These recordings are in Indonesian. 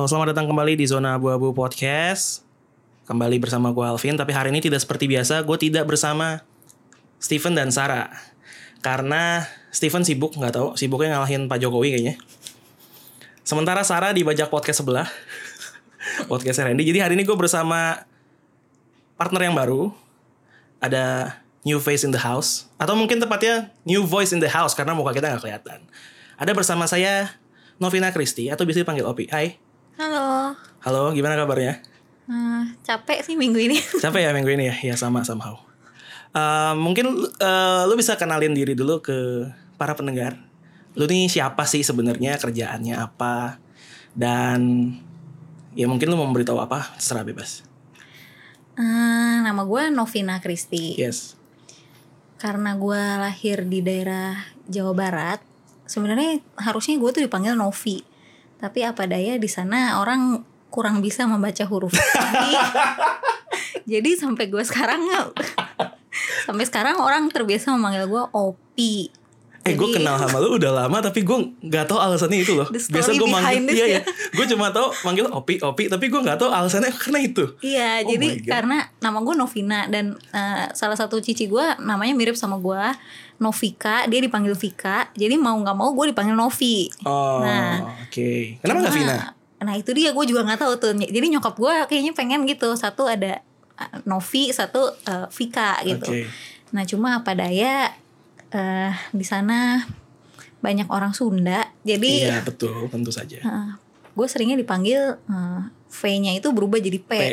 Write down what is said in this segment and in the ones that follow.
Halo, selamat datang kembali di Zona Abu-Abu Podcast. Kembali bersama gue Alvin, tapi hari ini tidak seperti biasa, gue tidak bersama Steven dan Sarah. Karena Steven sibuk, nggak tahu, sibuknya ngalahin Pak Jokowi kayaknya. Sementara Sarah di bajak podcast sebelah, podcast Randy. Jadi hari ini gue bersama partner yang baru, ada new face in the house, atau mungkin tepatnya new voice in the house karena muka kita nggak kelihatan. Ada bersama saya Novina Kristi atau bisa dipanggil Opi. Hai. Halo. Halo, gimana kabarnya? Uh, capek sih minggu ini. Capek ya minggu ini ya? Ya sama somehow. Uh, mungkin uh, lu bisa kenalin diri dulu ke para pendengar. Lu nih siapa sih sebenarnya kerjaannya apa? Dan ya mungkin lu mau memberitahu apa? Terserah bebas. Uh, nama gue Novina Kristi. Yes. Karena gue lahir di daerah Jawa Barat, sebenarnya harusnya gue tuh dipanggil Novi. Tapi apa daya di sana orang kurang bisa membaca huruf. jadi, jadi sampai gue sekarang sampai sekarang orang terbiasa memanggil gue Opi. Eh gue kenal sama lu udah lama tapi gue nggak tahu alasannya itu loh. Biasa gue manggil iya ya. Gue cuma tahu manggil Opi Opi tapi gue nggak tahu alasannya karena itu. Iya oh jadi karena nama gue Novina dan uh, salah satu cici gue namanya mirip sama gue Novika dia dipanggil Vika jadi mau nggak mau gue dipanggil Novi. Oh nah, oke. Okay. Kenapa nggak Vina? Nah itu dia gue juga nggak tahu tuh. Jadi nyokap gue kayaknya pengen gitu satu ada Novi satu uh, Vika gitu. Okay. Nah cuma apa daya uh, di sana banyak orang Sunda jadi iya betul tentu saja. Uh, gue seringnya dipanggil uh, V-nya itu berubah jadi P, P.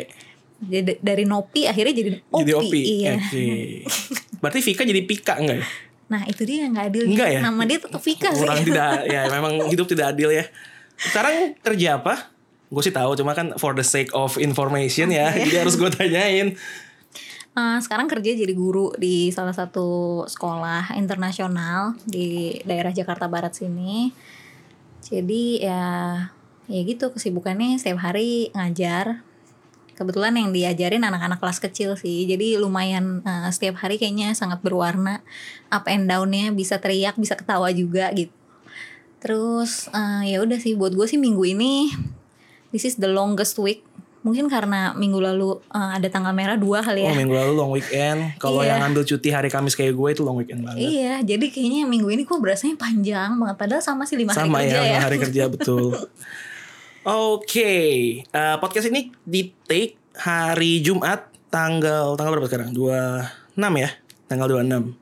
jadi dari Nopi akhirnya jadi Opi, jadi Opi. iya. okay. berarti Vika jadi Pika enggak ya? Nah itu dia nggak adil. Enggak ya? Nama dia tetap Vika sih. Orang tidak ya memang hidup tidak adil ya. Sekarang kerja apa? Gue sih tahu cuma kan for the sake of information ya jadi harus gue tanyain Uh, sekarang kerja jadi guru di salah satu sekolah internasional di daerah Jakarta Barat sini. Jadi ya ya gitu kesibukannya setiap hari ngajar. Kebetulan yang diajarin anak-anak kelas kecil sih. Jadi lumayan uh, setiap hari kayaknya sangat berwarna. Up and downnya bisa teriak, bisa ketawa juga gitu. Terus uh, ya udah sih buat gue sih minggu ini this is the longest week mungkin karena minggu lalu uh, ada tanggal merah dua kali ya. Oh minggu lalu long weekend. Kalau iya. yang ambil cuti hari Kamis kayak gue itu long weekend banget. Iya, jadi kayaknya minggu ini kok berasanya panjang banget. Padahal sama sih lima sama hari kerja ya. Sama ya hari kerja betul. Oke, okay. uh, podcast ini di take hari Jumat tanggal tanggal berapa sekarang? Dua enam ya, tanggal dua enam.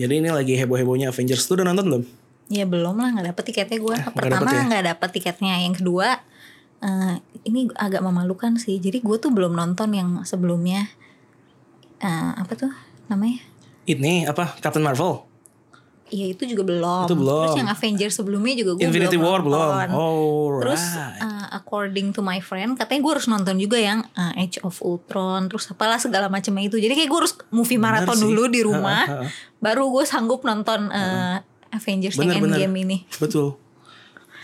Jadi ini lagi heboh hebohnya Avengers. Lu udah nonton belum? Ya belum lah, nggak dapet tiketnya gue. Eh, Pertama nggak dapet, ya? dapet tiketnya, yang kedua uh, ini agak memalukan sih. Jadi gue tuh belum nonton yang sebelumnya. Uh, apa tuh namanya? Ini apa? Captain Marvel. Iya itu juga belum. Itu belum. Terus yang Avengers sebelumnya juga gue Infinity belum War nonton. belum. Oh, Terus uh, according to my friend katanya gue harus nonton juga yang uh, Age of Ultron. Terus apalah segala macamnya itu. Jadi kayak gue harus movie marathon dulu di rumah. Ha, ha, ha. Baru gue sanggup nonton uh, Avengers bener, yang Endgame ini. Betul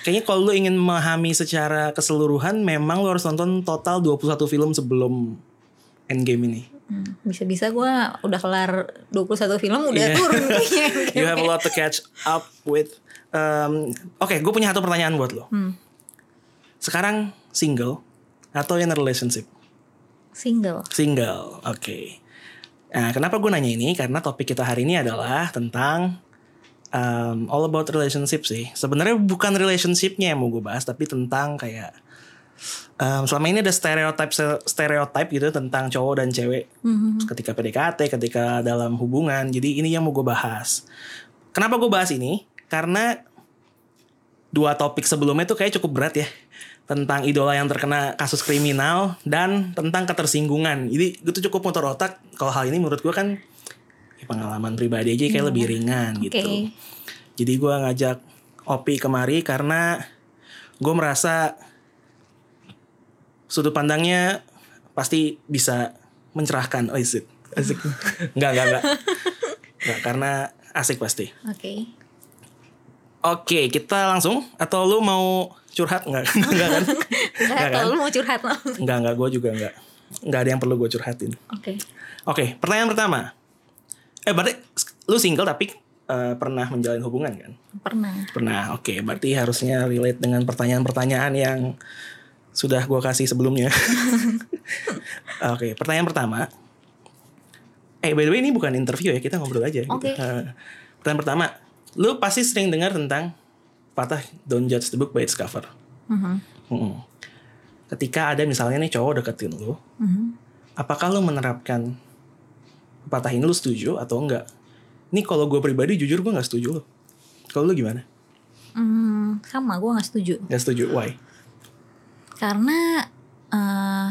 kayaknya kalau lu ingin memahami secara keseluruhan memang lu harus nonton total 21 film sebelum Endgame ini. Hmm, bisa-bisa gue udah kelar 21 film udah yeah. turun you have a lot to catch up with. Um, Oke, okay, gue punya satu pertanyaan buat lo. Hmm. Sekarang single atau in a relationship? Single. Single, oke. Okay. Nah, kenapa gue nanya ini? Karena topik kita hari ini adalah tentang um, all about relationship sih. Sebenarnya bukan relationshipnya yang mau gue bahas, tapi tentang kayak um, selama ini ada stereotip stereotip gitu tentang cowok dan cewek mm-hmm. ketika PDKT, ketika dalam hubungan. Jadi ini yang mau gue bahas. Kenapa gue bahas ini? Karena dua topik sebelumnya itu kayak cukup berat ya tentang idola yang terkena kasus kriminal dan tentang ketersinggungan. Jadi itu cukup motor otak. Kalau hal ini menurut gue kan pengalaman pribadi aja kayak hmm. lebih ringan okay. gitu. Jadi gue ngajak Opi kemari karena gue merasa sudut pandangnya pasti bisa mencerahkan. Oh, is it? Asik. enggak, enggak, enggak. Enggak, karena asik pasti. Oke. Okay. Oke, kita langsung atau lu mau curhat enggak? enggak kan? Enggak, kan? lu mau curhat lo. Enggak, enggak, gue juga enggak. Enggak ada yang perlu gue curhatin. Oke. Okay. Oke, pertanyaan pertama. Eh berarti lu single tapi uh, pernah menjalin hubungan kan? Pernah. Pernah. Oke, okay. berarti harusnya relate dengan pertanyaan-pertanyaan yang sudah gue kasih sebelumnya. Oke, pertanyaan pertama. Eh, by the way ini bukan interview ya, kita ngobrol aja. Oke. Gitu. Eh, pertanyaan pertama, lu pasti sering dengar tentang patah don't judge the book by its cover. Mhm. Mm-mm. Ketika ada misalnya nih cowok deketin lu, Mhm. apakah lu menerapkan patah ini lu setuju atau enggak? Ini kalau gue pribadi jujur gue nggak setuju lo. Kalau lu gimana? Hmm, sama gue nggak setuju Gak setuju, why? karena eh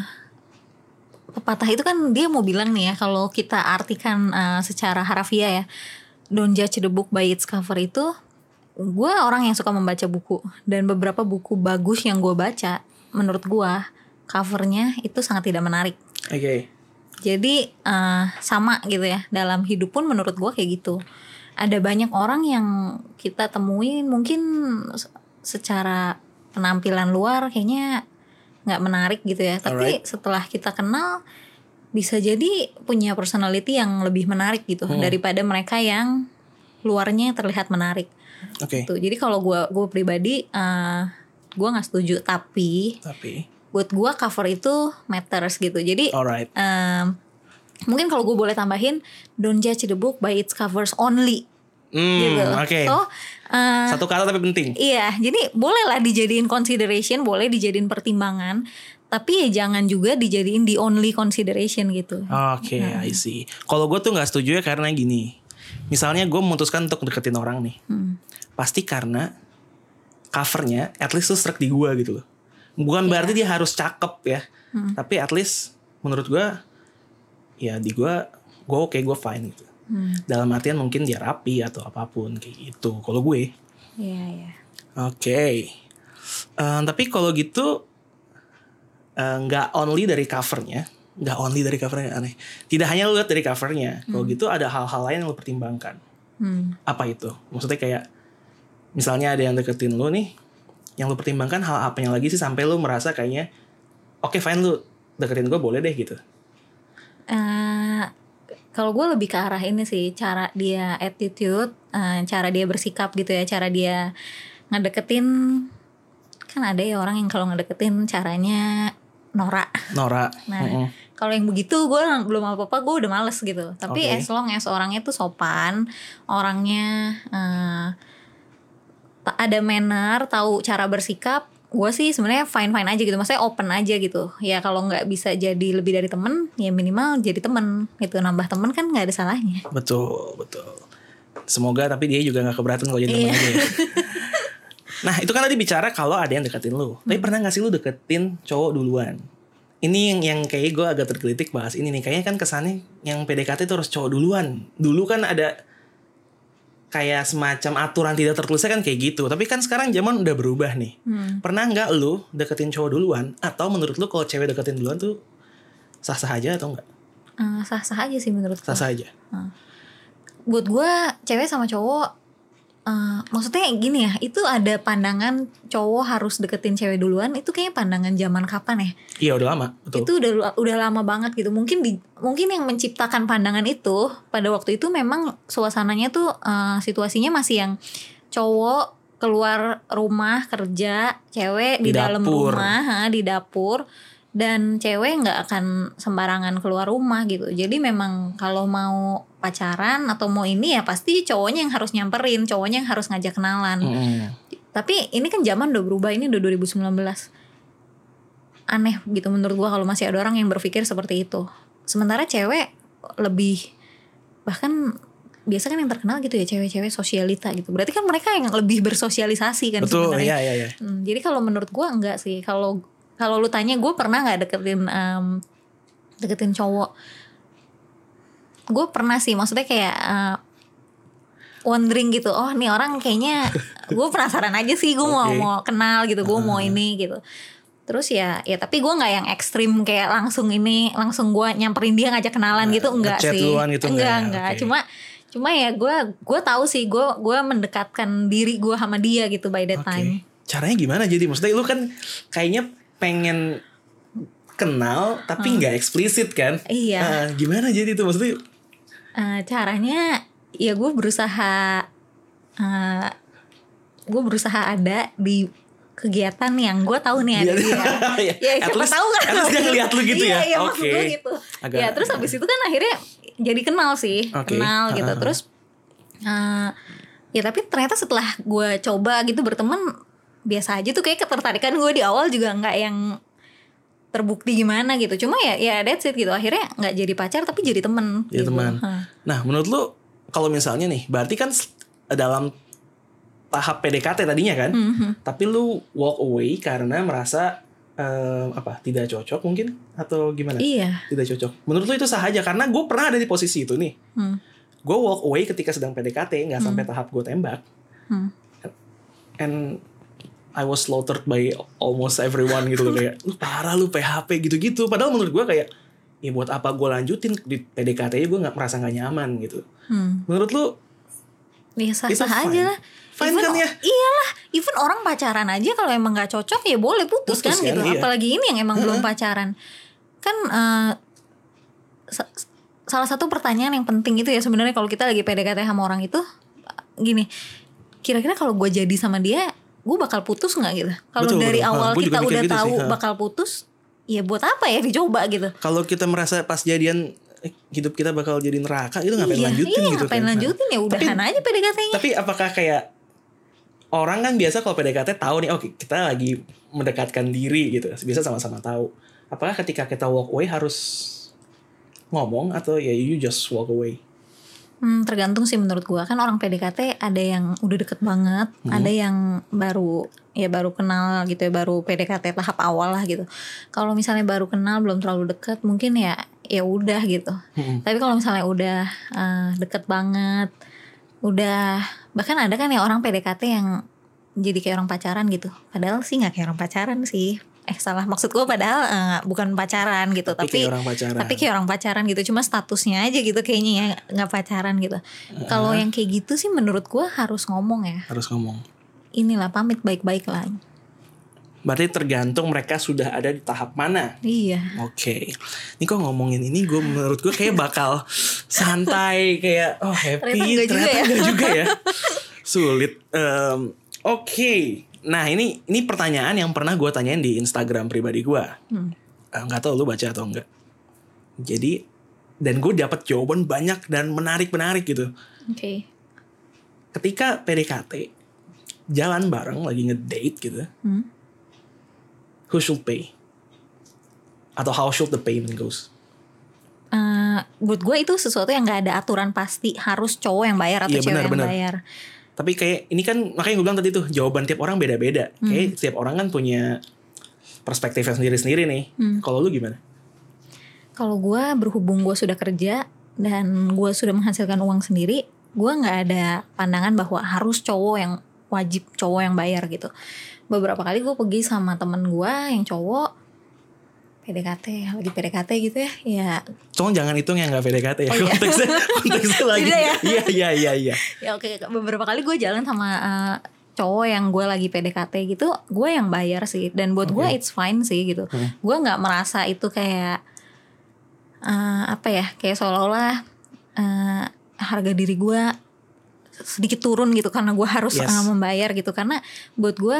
pepatah itu kan dia mau bilang nih ya kalau kita artikan eh, secara harafiah ya don't judge the book by its cover itu gue orang yang suka membaca buku dan beberapa buku bagus yang gue baca menurut gue covernya itu sangat tidak menarik Oke. Jadi eh, sama gitu ya dalam hidup pun menurut gue kayak gitu ada banyak orang yang kita temuin mungkin se- secara penampilan luar kayaknya nggak menarik gitu ya tapi Alright. setelah kita kenal bisa jadi punya personality yang lebih menarik gitu Hmm. daripada mereka yang luarnya terlihat menarik Oke. tuh jadi kalau gue gue pribadi eh gue nggak setuju tapi Tapi, buat gue cover itu matters gitu jadi alright. Em, mungkin kalau gue boleh tambahin don't judge the book by its covers only Hmm, gitu oke. so eh, Satu kata tapi penting. iya jadi bolehlah dijadiin consideration boleh dijadiin pertimbangan tapi ya jangan juga dijadiin the only consideration gitu Oke, I see. Kalau gue tuh nggak setuju ya karena gini. Misalnya gue memutuskan untuk deketin orang nih, Hmm. pasti karena covernya at least tuh struck di gue gitu loh. Bukan berarti dia harus cakep ya, Hmm. tapi at least menurut gue, ya di gue, gue oke, gue fine gitu. Hmm. Dalam artian mungkin dia rapi atau apa pun kayak gitu. Kalau gue, iya iya Oke. Eh, tapi kalau gitu eh, nggak only dari covernya, nggak only dari covernya aneh. Tidak hanya lu lihat dari covernya. Kalau gitu ada hal-hal lain yang lu pertimbangkan. Hmm. Apa itu? Maksudnya kayak misalnya ada yang deketin lu nih, yang lu pertimbangkan hal apanya lagi sih sampai lu merasa kayaknya oke fine lu deketin gue boleh deh gitu. Eh, kalau gue lebih ke arah ini sih cara dia attitude, eh, cara dia bersikap gitu ya, cara dia ngedeketin kan ada ya orang yang kalau ngedeketin caranya norak. Nora. Nah, Mm-mm. kalau yang begitu gue belum apa-apa, gue udah males gitu. Tapi Oke. as long as orangnya tuh sopan, orangnya eh, ta- ada manner, tahu cara bersikap, gue sih sebenarnya fine fine aja gitu. Maksudnya open aja gitu. Ya kalau nggak bisa jadi lebih dari temen, ya minimal jadi temen gitu. Nambah temen kan nggak ada salahnya. Betul, betul. Semoga tapi dia juga nggak keberatan kalau jadi Iya. temen aja ya. Nah itu kan tadi bicara kalau ada yang deketin lu. Tapi pernah gak sih lu deketin cowok duluan? Ini yang yang kayak gue agak tergelitik bahas ini nih. Kayaknya kan kesannya yang PDKT itu harus cowok duluan. Dulu kan ada kayak semacam aturan tidak tertulisnya kan kayak gitu. Tapi kan sekarang zaman udah berubah nih. Hmm. Pernah nggak lu deketin cowok duluan? Atau menurut lu kalau cewek deketin duluan tuh sah-sah aja atau enggak? Eh, sah-sah aja sih menurut. Sah-sah aja. buat gue cewek sama cowok eh, maksudnya gini ya itu ada pandangan cowok harus deketin cewek duluan itu kayaknya pandangan zaman kapan ya Iya udah lama. Betul. itu udah udah lama banget gitu mungkin di mungkin yang menciptakan pandangan itu pada waktu itu memang suasananya tuh eh, situasinya masih yang cowok keluar rumah kerja cewek di, Di dalam dapur. rumah ha, di dapur dan cewek nggak akan sembarangan keluar rumah gitu jadi memang kalau mau pacaran atau mau ini ya pasti cowoknya yang harus nyamperin cowoknya yang harus ngajak kenalan. Mm-mm. tapi ini kan zaman udah berubah ini udah 2019 aneh gitu menurut gua kalau masih ada orang yang berpikir seperti itu. Sementara cewek lebih bahkan biasa kan yang terkenal gitu ya cewek-cewek sosialita gitu. Berarti kan mereka yang lebih bersosialisasi kan Betul, sebenarnya. iya iya iya. Hmm, jadi kalau menurut gua enggak sih. Kalau kalau lu tanya gue pernah nggak deketin em, deketin cowok gue pernah sih maksudnya kayak eh, wondering gitu oh nih orang kayaknya gue penasaran aja sih gue mau Oke. mau kenal gitu gue mau ini gitu terus ya ya tapi gue nggak yang ekstrim kayak langsung ini langsung gue nyamperin dia ngajak kenalan Nggak gitu enggak sih gitu, enggak nggak? enggak Oke. cuma cuma ya gue gue tahu sih gue gue mendekatkan diri gue sama dia gitu by that Oke. time Caranya gimana jadi? Maksudnya lu kan kayaknya pengen kenal tapi nggak eksplisit kan? Hmm. Iya. Ah, gimana jadi itu maksudnya? Eh, caranya ya gue berusaha eh gue berusaha ada di kegiatan yang gue tahu nih ada dia. Iya. ya At siapa least- tahu kan. least dia ngeliat lu gitu iya, ya? Iya maksud Oke. gue gitu. Agak- ya terus habis itu kan akhirnya jadi kenal sih, Oke. kenal gitu. Ha-ha. Terus eh, ya tapi ternyata setelah gue coba gitu berteman biasa aja tuh kayak ketertarikan gue di awal juga nggak yang terbukti gimana gitu. Cuma ya ya that's it gitu. Akhirnya nggak jadi pacar tapi jadi temen. Jadi gitu. teman. Ha. Nah, menurut lu kalau misalnya nih, berarti kan dalam tahap PDKT tadinya kan, Mhm. tapi lu walk away karena merasa em, apa tidak cocok mungkin atau gimana? Iya. Tidak cocok. Menurut lu itu sah aja karena gue pernah ada di posisi itu nih. Hmm. Gue walk away ketika sedang PDKT, nggak sampai tahap gue tembak. Hmm. And I was slaughtered by almost everyone gitu loh kayak lu parah lu PHP gitu-gitu. Padahal menurut gue kayak ya buat apa gue lanjutin di PDKT gue nggak merasa nggak nyaman gitu. Hmm. Menurut lu Ya sah, sah aja lah. Fine kan ya? Iyalah, even orang pacaran aja kalau emang nggak cocok ya boleh putus, Putus kan, kan, gitu. iya. Apalagi ini yang emang belum pacaran. Kan eh, sa- salah satu pertanyaan yang penting itu ya sebenarnya kalau kita lagi PDKT sama orang itu gini. Kira-kira kalau gue jadi sama dia, gue bakal putus nggak gitu? Kalau dari betul. awal kita udah gitu sih, tahu ha. bakal putus, ya buat apa ya dicoba gitu? kalau kita merasa pas jadian eh, hidup kita bakal jadi neraka itu ngapain iya, lanjutin iya, gitu ngapain kan? lanjutin ya udahan aja PDKT-nya. Tapi apakah kayak orang kan biasa kalau PDKT tahu nih, oke kita lagi mendekatkan diri gitu, biasa sama-sama tahu. Apakah ketika kita walk away harus ngomong atau ya you just walk away? Hmm, tergantung sih menurut gua kan orang PDKT ada yang udah deket banget, Hmm. ada yang baru ya baru kenal gitu ya baru PDKT tahap awal lah gitu. Kalau misalnya baru kenal belum terlalu deket mungkin ya ya udah gitu. Mm-mm. Tapi kalau misalnya udah eh, deket banget, udah bahkan ada kan ya orang PDKT yang jadi kayak orang pacaran gitu. Padahal sih nggak kayak orang pacaran sih. Eh salah. Maksud gua padahal eh, bukan pacaran gitu, Tapi, tapi kayak orang pacaran. tapi kayak orang pacaran gitu. Cuma statusnya aja gitu kayaknya ya nggak pacaran gitu. Kalau yang kayak gitu sih menurut gua harus ngomong ya. Harus ngomong. inilah pamit baik-baik lah. Berarti tergantung mereka sudah ada di tahap mana. iya. Oke, ini kok ngomongin ini gue menurut gue kayak bakal santai kayak oh happy. Ternyata enggak juga ternyata ya. juga ya. Sulit. Em, Oke, nah ini ini pertanyaan yang pernah gue tanyain di Instagram pribadi gue. Hmm. Eh, Nggak tahu lu baca atau enggak. Jadi dan gue dapat jawaban banyak dan menarik menarik gitu. oke Ketika PDKT jalan bareng lagi ngedate gitu, Hmm. who should pay? Atau how should the payment goes? Eh, buat gue itu sesuatu yang nggak ada aturan pasti harus cowok yang bayar atau Iya, cewek benar, yang benar. bayar Tapi kayak ini kan makanya gue bilang tadi tuh jawaban tiap orang beda-beda. Hmm. Kayak tiap orang kan punya perspektifnya sendiri-sendiri nih. Hmm. Kalau lu gimana? kalau gue berhubung gue sudah kerja dan gue sudah menghasilkan uang sendiri gue nggak ada pandangan bahwa harus cowok yang wajib cowok yang bayar gitu beberapa kali gue pergi sama temen gue yang cowok PDKT lagi PDKT gitu ya ya Tolong jangan hitung yang gak PDKT ya. Oh, iya. Konteksnya, konteksnya lagi. Ya? Iya, iya, iya, iya. ya oke beberapa kali gue jalan sama eh, cowok yang gue lagi PDKT gitu gue yang bayar sih dan buat gue Oke. it's fine sih gitu Hmm. gue nggak merasa itu kayak eh, apa ya kayak seolah-olah eh, harga diri gue sedikit turun gitu karena gue harus Yes. membayar gitu karena buat gue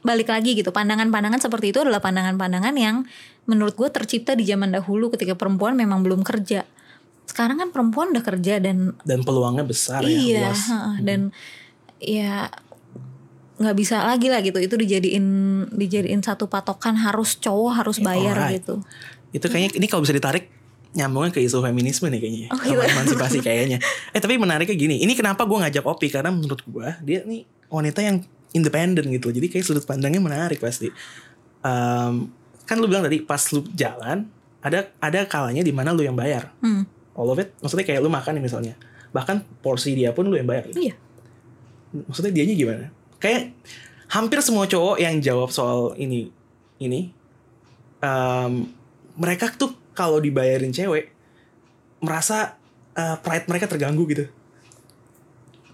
balik lagi gitu pandangan-pandangan seperti itu adalah pandangan-pandangan yang menurut gue tercipta di zaman dahulu ketika perempuan memang belum kerja sekarang kan perempuan udah kerja dan Dan peluangnya besar ya, iya luas. heeh, dan ya nggak bisa lagi lah gitu itu dijadiin dijadiin satu patokan harus cowok harus bayar alright. gitu Itu kayaknya ini kalau bisa ditarik nyambungnya ke isu feminisme nih kayaknya. Oh, Sama gitu. emansipasi kayaknya. Eh tapi menariknya gini, ini kenapa gue ngajak Opi karena menurut gue dia nih wanita yang independen gitu. Jadi kayak sudut pandangnya menarik pasti. Em, kan lu bilang tadi pas lu jalan ada ada kalanya di mana lu yang bayar. hmm. All of it, maksudnya kayak lu makan nih misalnya. Bahkan porsi dia pun lu yang bayar. iya Maksudnya dianya gimana? Kayak hampir semua cowok yang jawab soal ini ini em, mereka tuh kalau dibayarin cewek merasa eh, pride mereka terganggu gitu.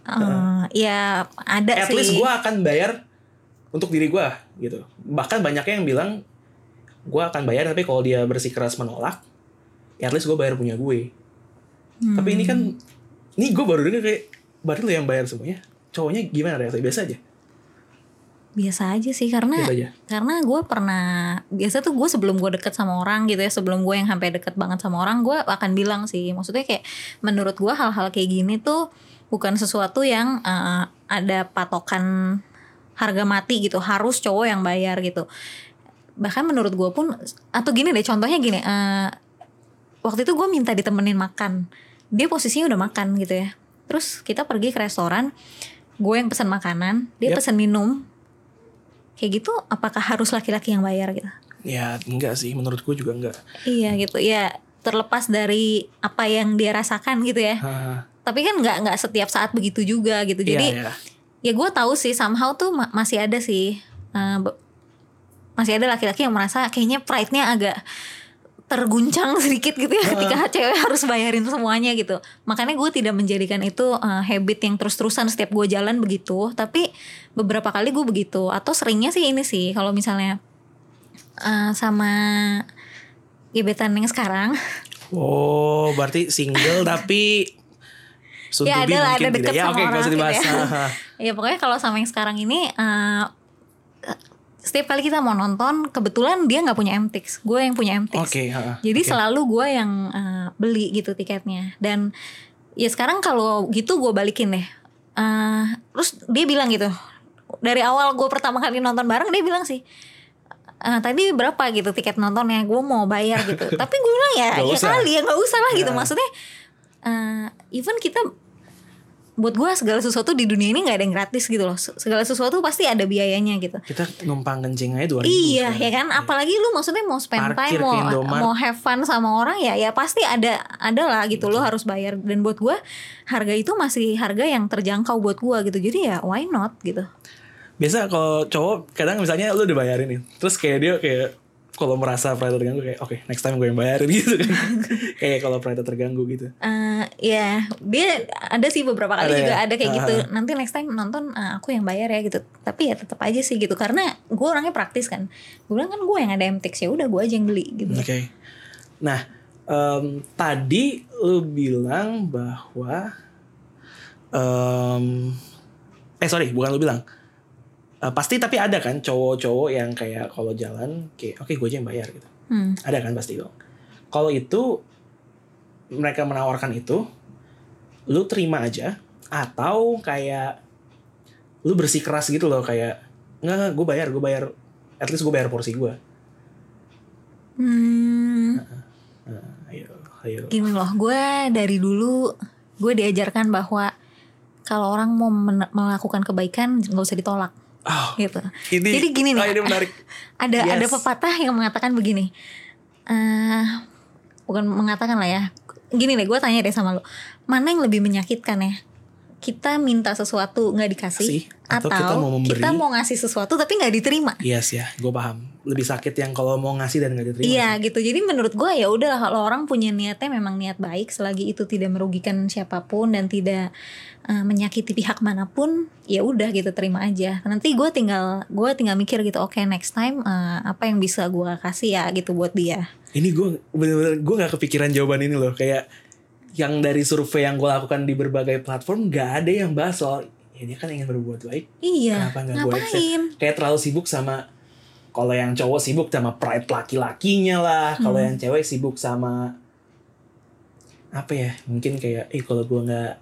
Eh, ya ada At sih least gue akan bayar untuk diri gue gitu. Bahkan banyaknya yang bilang gue akan bayar tapi kalau dia bersikeras menolak, ya at least gue bayar punya gue. Hmm. Tapi ini kan, ini gue baru denger kayak berarti lu yang bayar semuanya. Cowoknya gimana reaksinya biasa aja. biasa aja sih karena aja. karena gue pernah biasa tuh gue sebelum gue deket sama orang gitu ya sebelum gue yang sampai deket banget sama orang gue akan bilang sih maksudnya kayak menurut gue hal-hal kayak gini tuh bukan sesuatu yang eh, ada patokan harga mati gitu. Harus cowok yang bayar gitu. Bahkan menurut gue pun atau gini deh contohnya gini eh, waktu itu gue minta ditemenin makan. Dia posisinya udah makan gitu ya. Terus kita pergi ke restoran gue yang pesan makanan dia Yap. pesan minum. Kayak gitu apakah harus laki-laki yang bayar gitu? Ya enggak sih, menurut gue juga enggak. iya gitu. Ya terlepas dari apa yang dia rasakan gitu ya. Hah, tapi kan nggak nggak setiap saat begitu juga gitu. Jadi iya, iya. ya gue tahu sih somehow tuh ma- masih ada sih. Be- masih ada laki-laki yang merasa kayaknya pride-nya agak terguncang sedikit gitu ya ketika cewek harus bayarin semuanya gitu. Makanya gue tidak menjadikan itu eh, habit yang terus-terusan setiap gue jalan begitu. Tapi beberapa kali gue begitu. Atau seringnya sih ini sih kalau misalnya eh, sama gebetan yang sekarang. Oh, berarti single tapi soon Ya, to be mungkin ada deket Ya sama oke, nggak orang gitu ya. Ya pokoknya kalau sama yang sekarang ini eh, setiap kali kita mau nonton kebetulan dia nggak punya MTX gue yang punya MTX Oke, ha, jadi oke. selalu gue yang eh, beli gitu tiketnya. Dan ya sekarang kalau gitu gue balikin deh. Eh, terus dia bilang gitu. Dari awal gue pertama kali nonton bareng dia bilang sih "Eh, tadi berapa gitu tiket nontonnya? Gue mau bayar gitu. Tapi gue bilang ya Nggak ya usah. kali ya nggak usah lah gitu. Ya. maksudnya eh, even kita buat gue segala sesuatu di dunia ini nggak ada yang gratis gitu loh. Segala sesuatu pasti ada biayanya gitu. Kita numpang kencing aja 2000 Iya sekarang. ya kan? Apalagi lu maksudnya mau spend Parkir time mau mau have fun sama orang ya ya pasti ada ada lah gitu. Lo harus bayar. Dan buat gua harga itu masih harga yang terjangkau buat gua gitu. Jadi ya why not gitu? Biasa kalau cowok kadang misalnya lu udah bayarin nih. Terus kayak dia kayak kalau merasa pride terganggu kayak oke next time gue yang bayarin gitu kan. kayak kalau pride terganggu gitu. Eh ya dia ada sih beberapa kali Ada juga ya? ada kayak Ah. gitu nanti next time nonton eh, aku yang bayar ya gitu tapi ya tetap aja sih gitu karena gue orangnya praktis kan gue bilang kan gue yang ada MTX ya udah gue aja yang beli gitu Oke. Nah, em, tadi lu bilang bahwa em, eh sorry, bukan lu bilang. Eh, pasti tapi ada kan cowok-cowok yang kayak kalau jalan kayak oke gue aja yang bayar gitu. Hmm. Ada kan pasti dong. Kalau itu mereka menawarkan itu, lu terima aja atau kayak lu bersikeras gitu loh kayak nggak gue bayar gue bayar at least gue bayar porsi gue. Hmm. Nah, ayo ayo. Gini loh, gue dari dulu gue diajarkan bahwa kalau orang mau melakukan kebaikan nggak usah ditolak Oh, gitu. ini, Jadi gini nih. oh, ini menarik. Ada Yes. ada pepatah yang mengatakan begini. eh bukan mengatakan lah ya. Gini deh, gue tanya deh sama lu. Mana yang lebih menyakitkan ya? Kita minta sesuatu nggak dikasih Kasih, atau kita mau memberi. kita mau ngasih sesuatu tapi nggak diterima. Yes ya, gue paham. Lebih sakit yang kalau mau ngasih dan gak diterima. Iya sih. gitu. Jadi menurut gue ya udah kalau orang punya niatnya memang niat baik selagi itu tidak merugikan siapa pun dan tidak eh, menyakiti pihak mana pun, ya udah gitu terima aja. Nanti gue tinggal gue tinggal mikir gitu. Oke next time eh, apa yang bisa gue kasih ya gitu buat dia. Ini gue bener-bener gue gak kepikiran jawaban ini loh. Kayak yang dari survei yang gue lakukan di berbagai platform gak ada yang bahas soal ya dia kan ingin berbuat baik. Iya. Kenapa nggak gue accept? Kayak terlalu sibuk sama kalau yang cowok sibuk sama pride laki-lakinya lah. Kalau Hmm. yang cewek sibuk sama apa ya? Mungkin kayak eh kalau gue nggak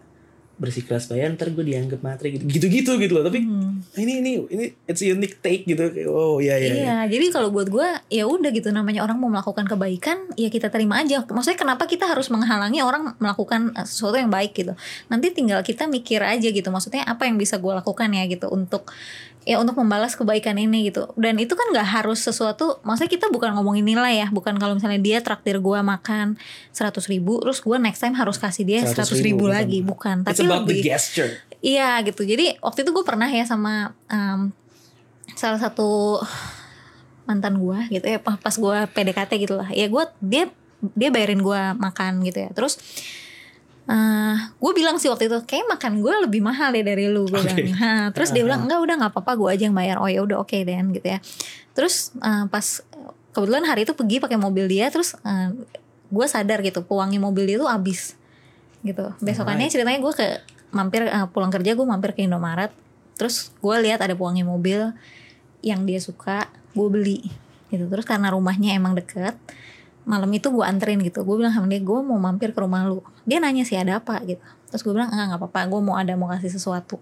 bersikeras bayar ntar gue dianggap matre gitu gitu-gitu gitu loh tapi Hmm. ini ini ini it's a unique take gitu oh iya iya, Iya, iya. jadi kalau buat gue ya udah gitu namanya orang mau melakukan kebaikan ya kita terima aja. Maksudnya kenapa kita harus menghalangi orang melakukan eh, sesuatu yang baik gitu? Nanti tinggal kita mikir aja gitu. Maksudnya apa yang bisa gue lakukan ya gitu untuk ya untuk membalas kebaikan ini gitu. Dan itu kan nggak harus sesuatu. Maksudnya kita bukan ngomongin nilai ya, bukan kalau misalnya dia traktir gue makan seratus ribu, terus gue next time harus kasih dia 100.000 seratus ribu bukan. lagi, bukan. it's Tapi about the lebih gesture Iya gitu. Jadi waktu itu gue pernah ya sama em, salah satu mantan gue gitu ya pas pas gue PDKT gitu lah. Ya gue dia dia bayarin gue makan gitu ya. Terus eh gue bilang sih waktu itu kayak makan gue lebih mahal deh dari lu gue Oke. bilang. "Hah." terus dia bilang enggak udah nggak apa-apa gue aja yang bayar. Oh ya udah oke deh gitu ya. Terus eh, pas kebetulan hari itu pergi pakai mobil dia terus eh, gue sadar gitu pewangi mobil dia tuh habis gitu. Besokannya ceritanya gue ke mampir eh, pulang kerja gue mampir ke Indomaret. Terus gue lihat ada pewangi mobil yang dia suka gue beli gitu terus karena rumahnya emang deket malam itu gue anterin gitu. Gue bilang sama dia gue mau mampir ke rumah lu. Dia nanya sih ada apa? Gitu. Terus gue bilang enggak nggak apa-apa gue mau ada mau kasih sesuatu.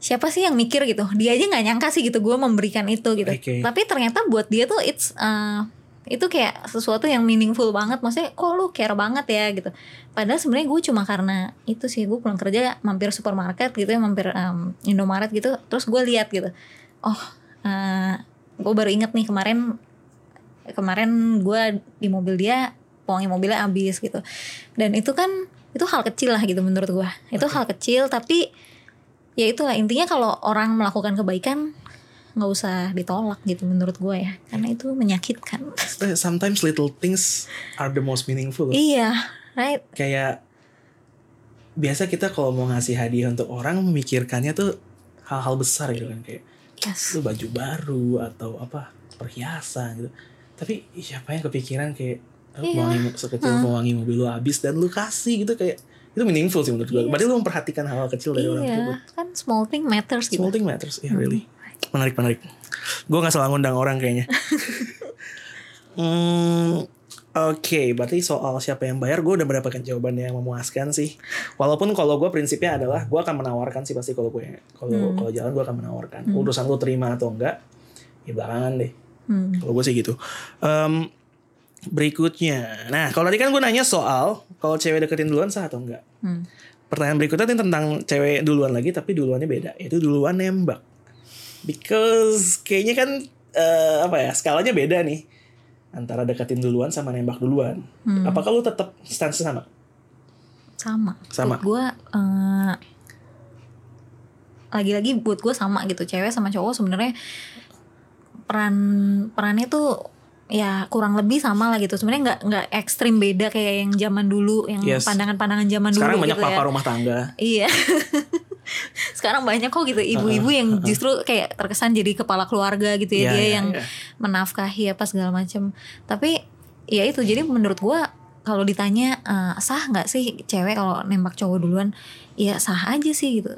Siapa sih yang mikir gitu? Dia aja nggak nyangka sih gitu gue memberikan itu gitu. Oke. tapi ternyata buat dia tuh it's uh, itu kayak sesuatu yang meaningful banget. Maksudnya kok lu care banget ya? Gitu. Padahal sebenarnya gue cuma karena itu sih gue pulang kerja mampir supermarket gitu ya mampir um, Indomaret gitu. Terus gue lihat gitu oh uh, gue baru inget nih kemarin kemarin gue di mobil dia pewangi mobilnya habis gitu. Dan itu kan itu hal kecil lah gitu menurut gue itu hal kecil tapi ya itulah intinya kalau orang melakukan kebaikan nggak usah ditolak gitu menurut gue ya. Karena itu menyakitkan. Sometimes little things are the most meaningful. iya right? Kayak biasa kita kalau mau ngasih hadiah untuk orang memikirkannya tuh hal-hal besar gitu kan. Kayak yes. Lu baju baru atau apa perhiasan gitu. Tapi siapa yang kepikiran kayak oh, Iya. pewangi sekecil pewangi mobil lu habis dan lu kasih gitu kayak itu meaningful sih menurut gue. Berarti lu memperhatikan hal, -hal kecil dari orang tersebut. iya kan small thing matters gitu Small thing matters, yeah really. Menarik menarik. Gue nggak salah ngundang orang kayaknya. hmm, Oke, berarti soal siapa yang bayar, gue udah mendapatkan jawaban yang memuaskan sih. Walaupun kalau gue prinsipnya adalah gue akan menawarkan sih pasti kalau gue kalau kalau jalan gue akan menawarkan. Urusan lu terima atau enggak, ya belakangan deh. Hmm. Kalau gue sih gitu. Em, berikutnya, nah kalau tadi kan gue nanya soal kalau cewek deketin duluan sah atau enggak. Hmm. Pertanyaan berikutnya ini tentang cewek duluan lagi tapi duluannya beda yaitu duluan nembak. Because kayaknya kan eh, apa ya skalanya beda nih antara deketin duluan sama nembak duluan. Hmm. Apakah lu tetap stance sama? sama Sama. gue eh, lagi-lagi buat gue sama gitu cewek sama cowok sebenarnya peran perannya tuh ya kurang lebih sama lah gitu. Sebenarnya nggak nggak ekstrim beda kayak yang zaman dulu yang Yes. pandangan-pandangan zaman Sekarang dulu banyak gitu papa ya rumah tangga. iya. Sekarang banyak kok gitu ibu-ibu yang justru kayak terkesan jadi kepala keluarga gitu ya. Iya, dia iya, yang iya. menafkahi apa segala macam tapi ya itu jadi menurut gua kalau ditanya eh, sah nggak sih cewek kalau nembak cowok duluan? Ya sah aja sih gitu.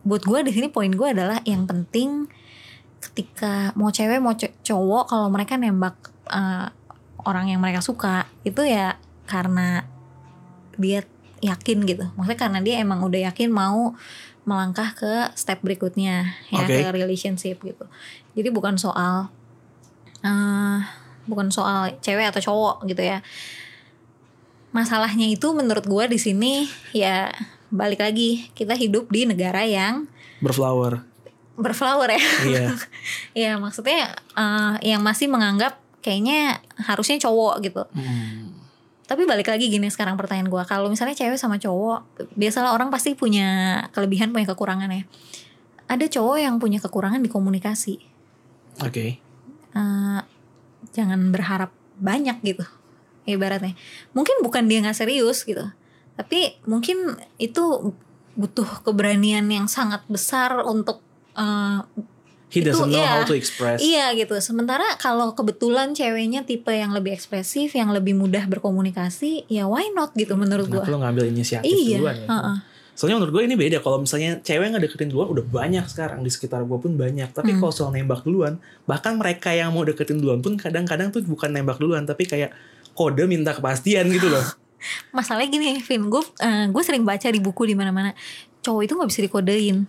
Buat gua di sini poin gua adalah yang penting ketika mau cewek mau co- cowok kalau mereka nembak eh, orang yang mereka suka itu ya karena dia yakin gitu maksudnya karena dia emang udah yakin mau melangkah ke step berikutnya ya Oke. ke relationship gitu jadi bukan soal eh bukan soal cewek atau cowok gitu ya masalahnya itu menurut gua di sini ya balik lagi kita hidup di negara yang Berflower. Berflower ya Iya. ya maksudnya eh, yang masih menganggap kayaknya harusnya cowok gitu Hmm. tapi balik lagi gini sekarang pertanyaan gua kalau misalnya cewek sama cowok biasalah orang pasti punya kelebihan punya kekurangan ya ada cowok yang punya kekurangan di komunikasi Oke. Eh, jangan berharap banyak gitu ibaratnya mungkin bukan dia nggak serius gitu tapi mungkin itu butuh keberanian yang sangat besar untuk eh, He Itu, doesn't know iya. how to express. Iya gitu. Sementara kalau kebetulan ceweknya tipe yang lebih ekspresif, yang lebih mudah berkomunikasi, ya why not gitu menurut gua. lo ngambil inisiatif Iya. duluan ya? heeh. Soalnya menurut gue ini beda. Kalau misalnya cewek nggak deketin duluan udah banyak sekarang di sekitar gue pun banyak. Tapi Hmm. kalau soal nembak duluan, bahkan mereka yang mau deketin duluan pun kadang-kadang tuh bukan nembak duluan, tapi kayak kode minta kepastian gitu loh. Masalahnya gini, Vin, gue gue sering baca di buku di mana-mana, cowok itu nggak bisa dikodein.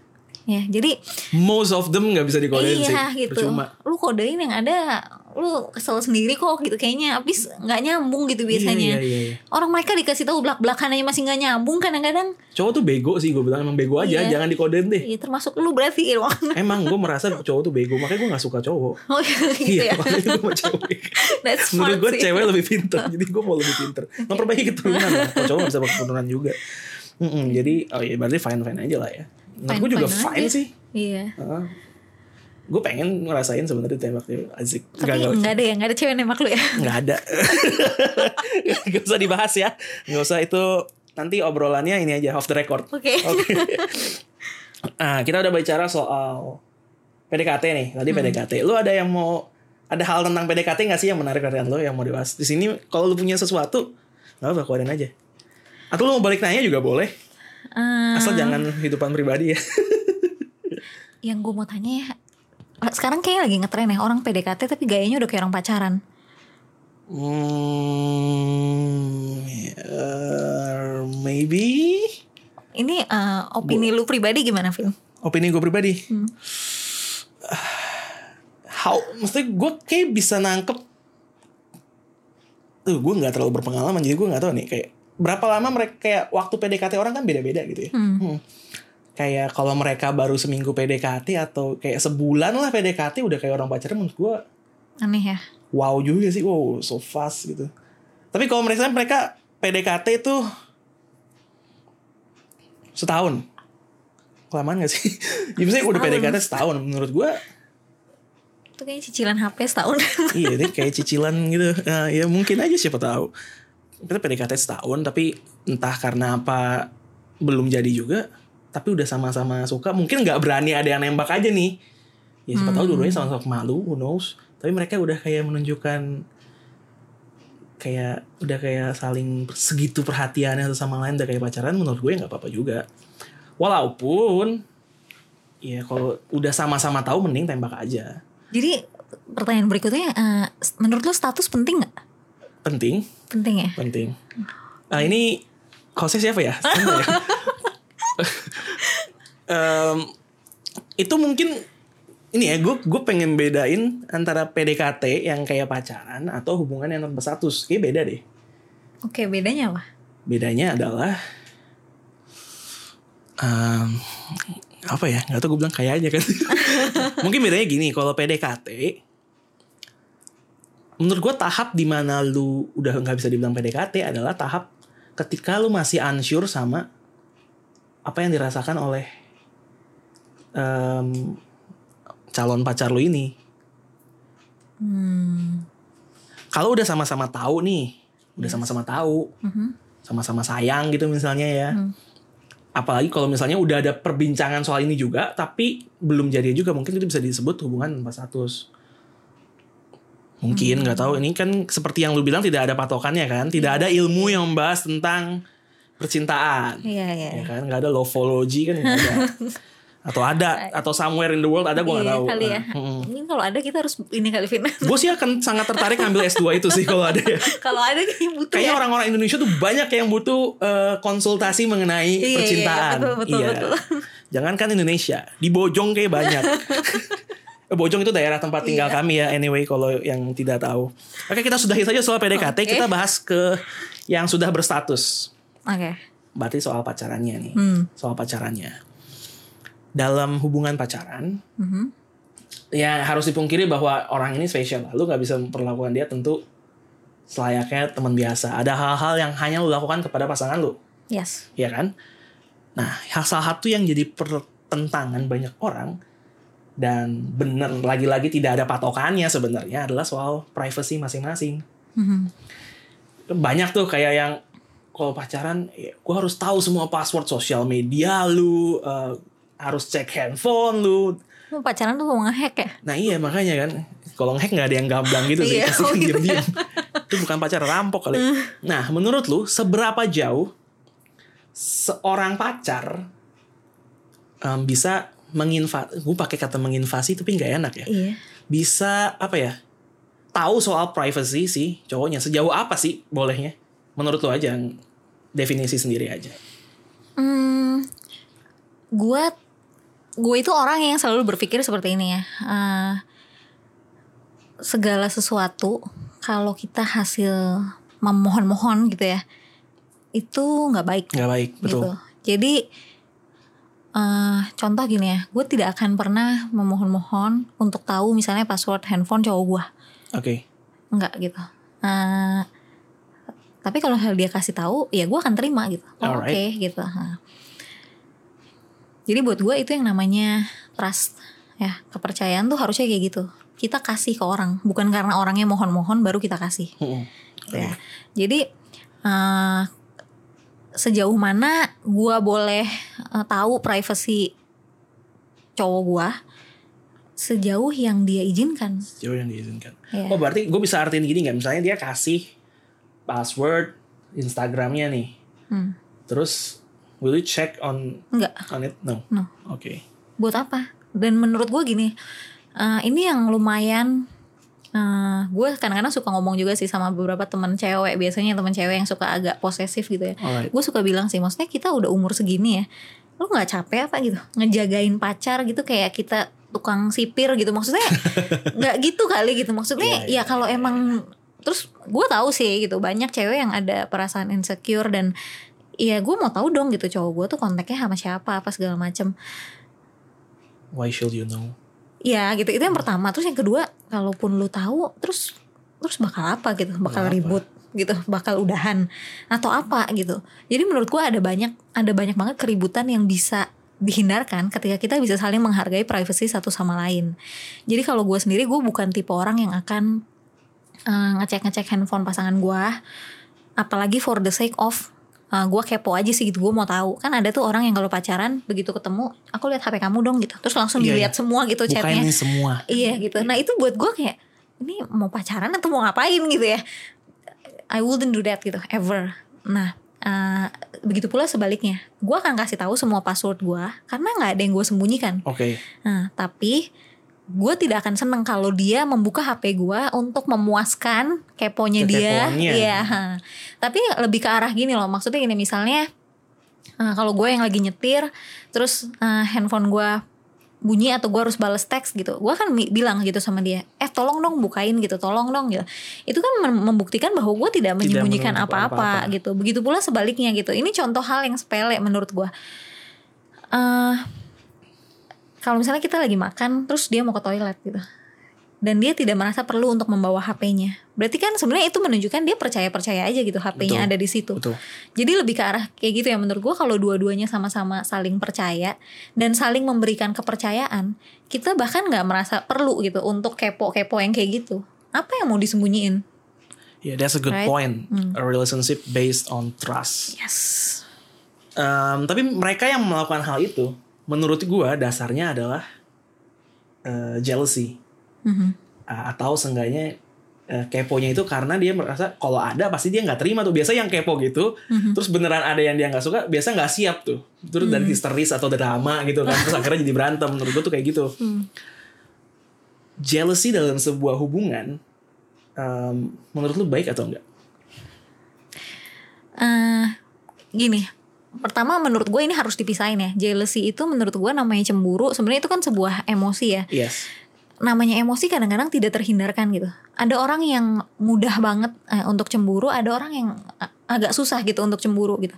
Ya, jadi Most of them nggak bisa dikodein sih. iya gitu. Percuma. Lu kodein yang ada, lu kesel sendiri kok gitu kayaknya. Habis nggak nyambung gitu biasanya. Iya, iya, iya, iya. Orang mereka dikasih tahu belak belakan aja masih nggak nyambung kadang-kadang. Cowok tuh bego sih gue bilang emang bego aja, Iya. jangan dikodein deh. Ya, termasuk lu berarti Irwan. Emang gue merasa cowok tuh bego, makanya gue gak suka cowok. Oh gitu Iya, ya. makanya gue mau cewek. Menurut gue sih. cewek lebih pinter, jadi gue mau lebih pinter. Memperbaiki keturunan lah. Cowok bisa keturunan juga. Mm-mm, jadi, oh iya berarti fine-fine aja lah ya. Menurut gue juga fine aja. sih. Iya. gue pengen ngerasain sebenarnya tembak dia asik. Tapi Enggak, nggak ada ya, nggak ada cewek nembak lu ya. Nggak ada. Gak usah dibahas ya. Gak usah itu nanti obrolannya ini aja off the record. Oke. Oke. nah, kita udah bicara soal PDKT nih. Tadi Hmm. PDKT. Lu ada yang mau ada hal tentang PDKT gak sih yang menarik perhatian lo yang mau dibahas? Di sini kalau lu punya sesuatu, nggak apa keluarin aja. Atau lu mau balik nanya juga boleh. Eh, Asal jangan hidupan pribadi ya. yang gue mau tanya ya, sekarang kayaknya lagi ngetren ya orang PDKT tapi gayanya udah kayak orang pacaran. Hmm, uh, maybe Ini eh, opini lu pribadi gimana, Film? opini gue pribadi. Hmm. How, maksudnya gue kayak bisa nangkep. Tuh, gue nggak terlalu berpengalaman jadi gue nggak tahu nih kayak berapa lama mereka kayak waktu PDKT orang kan beda-beda gitu ya. Hmm. Kayak kalau mereka baru seminggu PDKT atau kayak sebulan lah PDKT udah kayak orang pacaran menurut gue Aneh ya. wow juga sih wow so fast gitu tapi kalau mereka mereka PDKT itu setahun kelamaan gak sih ya misalnya udah. PDKT setahun menurut gue Itu kayaknya cicilan HP setahun. iya ini kayak cicilan gitu Nah, ya mungkin aja siapa tahu kita PDKT setahun tapi entah karena apa belum jadi juga tapi udah sama-sama suka. Mungkin nggak berani ada yang nembak aja nih. Ya siapa tahu dulunya sama-sama malu who knows. Tapi mereka udah kayak menunjukkan kayak udah kayak saling segitu perhatiannya satu sama lain udah kayak pacaran menurut gue nggak apa-apa juga. Walaupun ya kalau udah sama-sama tahu mending tembak aja. Jadi pertanyaan berikutnya, eh, menurut lu status penting nggak? Penting Penting ya. penting. Nah ini hostnya siapa ya? Ya? Em, itu mungkin ini ya gue gue pengen bedain antara PDKT yang kayak pacaran atau hubungan yang tanpa status. Kayak beda deh. Oke, bedanya apa? Bedanya adalah em, apa ya? Gak tau gue bilang kayaknya kan. mungkin bedanya gini. Kalau PDKT menurut gue tahap di mana lu udah nggak bisa dibilang PDKT adalah tahap ketika lu masih unsure sama apa yang dirasakan oleh em, calon pacar lu ini. Hmm. Kalau udah sama-sama tahu nih, udah sama-sama tahu, Mhm. sama-sama sayang gitu misalnya ya. Hmm. Apalagi kalau misalnya udah ada perbincangan soal ini juga, tapi belum jadi juga mungkin itu bisa disebut hubungan tanpa status. Mungkin nggak tahu ini kan seperti yang lu bilang tidak ada patokannya kan, tidak ada ilmu yang membahas tentang percintaan, Iya, iya. ya kan? Nggak ada lovology kan ada. Atau ada atau somewhere in the world ada gue nggak Iya, tahu. kali ya. Nah, mm. Mungkin kalau ada kita harus ini kali Vin. Gue sih akan sangat tertarik ngambil S2 itu sih kalau ada ya. kalau ada kayaknya butuh Kayaknya ya. orang-orang Indonesia tuh banyak yang butuh eh, konsultasi mengenai Iya, iya, percintaan. betul, betul, Iya. betul. Jangankan Indonesia, di Bojong kayak banyak. Bojong itu daerah tempat tinggal Iya. kami ya anyway kalau yang tidak tahu. Oke, kita sudahi saja soal PDKT, Oke. kita bahas ke yang sudah berstatus. Oke. Berarti soal pacarannya nih. Hmm. Soal pacarannya. Dalam hubungan pacaran, Mhm. ya harus dipungkiri bahwa orang ini spesial. Lu nggak bisa memperlakukan dia tentu selayaknya teman biasa. Ada hal-hal yang hanya lu lakukan kepada pasangan lu, Yes. ya kan? Nah, salah satu yang jadi pertentangan banyak orang dan bener lagi-lagi tidak ada patokannya sebenarnya adalah soal privacy masing-masing. Mhm. Banyak tuh kayak yang kalau pacaran, ya, gue harus tahu semua password sosial media lu, eh, harus cek handphone lu, Lu pacaran tuh mau ngehack ya? Nah iya makanya kan kalau ngehack nggak ada yang gamblang gitu sih Iya, pasti oh kan gitu diam-diam. Itu bukan pacar rampok kali. Nah menurut lu seberapa jauh seorang pacar em, bisa menginvasi? Gue pakai kata menginvasi tapi nggak enak ya. Iya. Bisa apa ya? Tahu soal privacy sih cowoknya sejauh apa sih bolehnya? Menurut lu aja definisi sendiri aja. Hmm, gue gue itu orang yang selalu berpikir seperti ini ya. Eh, segala sesuatu kalau kita hasil memohon-mohon gitu ya, itu nggak baik Nggak baik betul. gitu. Jadi eh contoh gini ya, gue tidak akan pernah memohon-mohon untuk tahu misalnya password handphone cowok gue, Oke. nggak gitu. Eh, tapi kalau hal dia kasih tahu, ya gue akan terima gitu. Oh, Oke Alright. gitu. Nah. Jadi buat gue itu yang namanya trust ya kepercayaan tuh harusnya kayak gitu. Kita kasih ke orang, bukan karena orangnya mohon-mohon baru kita kasih. Mm-mm. gitu ya. Jadi eh, sejauh mana gua boleh eh, tahu privacy cowok gua sejauh yang dia izinkan. Jauh yang diizinkan. Iya. Oh berarti gue bisa artiin gini nggak? Misalnya dia kasih password Instagramnya nih, Hmm. terus will you check on Enggak, on it? No. No. Oke. buat apa? Dan menurut gua gini, Eh, ini yang lumayan eh, gue kadang-kadang suka ngomong juga sih sama beberapa teman cewek. Biasanya teman cewek yang suka agak posesif gitu ya. Alright. gue suka bilang sih maksudnya kita udah umur segini ya lu nggak capek apa gitu? Ngejagain pacar gitu kayak kita tukang sipir gitu. Maksudnya nggak gitu kali gitu. Maksudnya Iya, iya, ya kalau emang terus gue tahu sih gitu banyak cewek yang ada perasaan insecure dan ya gue mau tahu dong gitu cowok gue tuh kontaknya sama siapa apa segala macem. Why should you know? Ya gitu. Itu yang pertama. Terus yang kedua kalaupun lu tahu terus terus bakal apa gitu? Bakal apa? ribut gitu. Bakal udahan atau apa gitu. Jadi menurut gua ada banyak ada banyak banget keributan yang bisa dihindarkan ketika kita bisa saling menghargai privasi satu sama lain. Jadi kalau gue sendiri gue bukan tipe orang yang akan eh, ngecek-ngecek handphone pasangan gua apalagi for the sake of uh, gue kepo aja sih gitu gue mau tahu. Kan ada tuh orang yang kalau pacaran begitu ketemu aku lihat hp kamu dong gitu. Terus langsung Iya, dilihat semua gitu Bukain chatnya. semua. iya gitu. Nah itu buat gue kayak ini mau pacaran atau mau ngapain? gitu ya. I wouldn't do that gitu ever. Nah uh, begitu pula sebaliknya. Gue akan kasih tahu semua password gue karena nggak ada yang gue sembunyikan. Oke. Nah, tapi gue tidak akan seneng kalau dia membuka HP gue untuk memuaskan keponya dia. Iya. Tapi lebih ke arah gini loh. Maksudnya gini misalnya kalau gue yang lagi nyetir, terus handphone gue bunyi atau gue harus balas teks gitu, gue kan bilang gitu sama dia, eh tolong dong bukain gitu, tolong dong gitu. Itu kan mem- membuktikan bahwa gue tidak menyembunyikan apa-apa gitu. Begitu pula sebaliknya gitu. Ini contoh hal yang sepele menurut gue. eh kalau misalnya kita lagi makan terus dia mau ke toilet gitu dan dia tidak merasa perlu untuk membawa HP-nya berarti kan sebenarnya itu menunjukkan dia percaya percaya aja gitu HP-nya ada di situ Betul. jadi lebih ke arah kayak gitu ya menurut gua kalau dua-duanya sama-sama saling percaya dan saling memberikan kepercayaan kita bahkan nggak merasa perlu gitu untuk kepo-kepo yang kayak gitu apa yang mau disembunyiin Yeah, that's a good Right? point. Hmm. A relationship based on trust. yes Um, tapi mereka yang melakukan hal itu, menurut gua dasarnya adalah uh, jealousy Mhm. Uh, atau seenggaknya uh, keponya itu karena dia merasa kalau ada pasti dia nggak terima tuh. Biasa yang kepo gitu, Mhm. terus beneran ada yang dia nggak suka, biasa nggak siap tuh. Terus dari histeris atau drama gitu kan, terus akhirnya jadi berantem. Menurut gua tuh kayak gitu. Hmm. Jealousy dalam sebuah hubungan, um, menurut lu baik atau enggak? eh gini pertama menurut gue ini harus dipisahin ya jealousy itu menurut gue namanya cemburu sebenarnya itu kan sebuah emosi ya Yes. namanya emosi kadang-kadang tidak terhindarkan gitu ada orang yang mudah banget eh, untuk cemburu ada orang yang agak susah gitu untuk cemburu gitu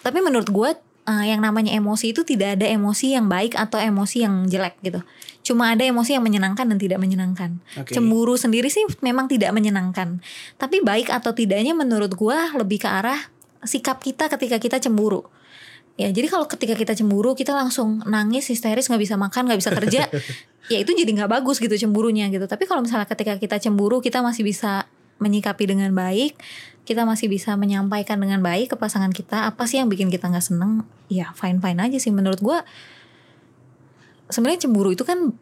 tapi menurut gue eh, yang namanya emosi itu tidak ada emosi yang baik atau emosi yang jelek gitu cuma ada emosi yang menyenangkan dan tidak menyenangkan Oke. Cemburu sendiri sih memang tidak menyenangkan. Tapi baik atau tidaknya menurut gua lebih ke arah sikap kita ketika kita cemburu. Ya, jadi kalau ketika kita cemburu kita langsung nangis histeris nggak bisa makan nggak bisa kerja, ya itu jadi nggak bagus gitu cemburunya gitu. Tapi kalau misalnya ketika kita cemburu kita masih bisa menyikapi dengan baik, kita masih bisa menyampaikan dengan baik ke pasangan kita apa sih yang bikin kita nggak seneng, ya fine fine aja sih menurut gua. Sebenarnya cemburu itu kan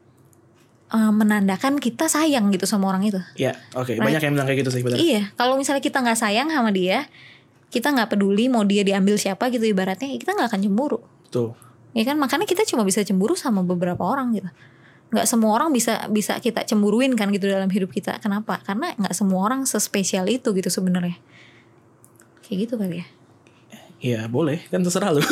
eh, menandakan kita sayang gitu sama orang itu. Ya, oke. Right. Banyak yang bilang kayak gitu sih, benar. Iya, kalau misalnya kita nggak sayang sama dia, kita nggak peduli mau dia diambil siapa gitu ibaratnya, ya kita nggak akan cemburu. Tuh. Ya kan, makanya kita cuma bisa cemburu sama beberapa orang gitu. Nggak semua orang bisa bisa kita cemburuin kan gitu dalam hidup kita. Kenapa? Karena nggak semua orang sespesial itu gitu sebenarnya. Kayak gitu kali ya. Ya boleh, kan terserah lu.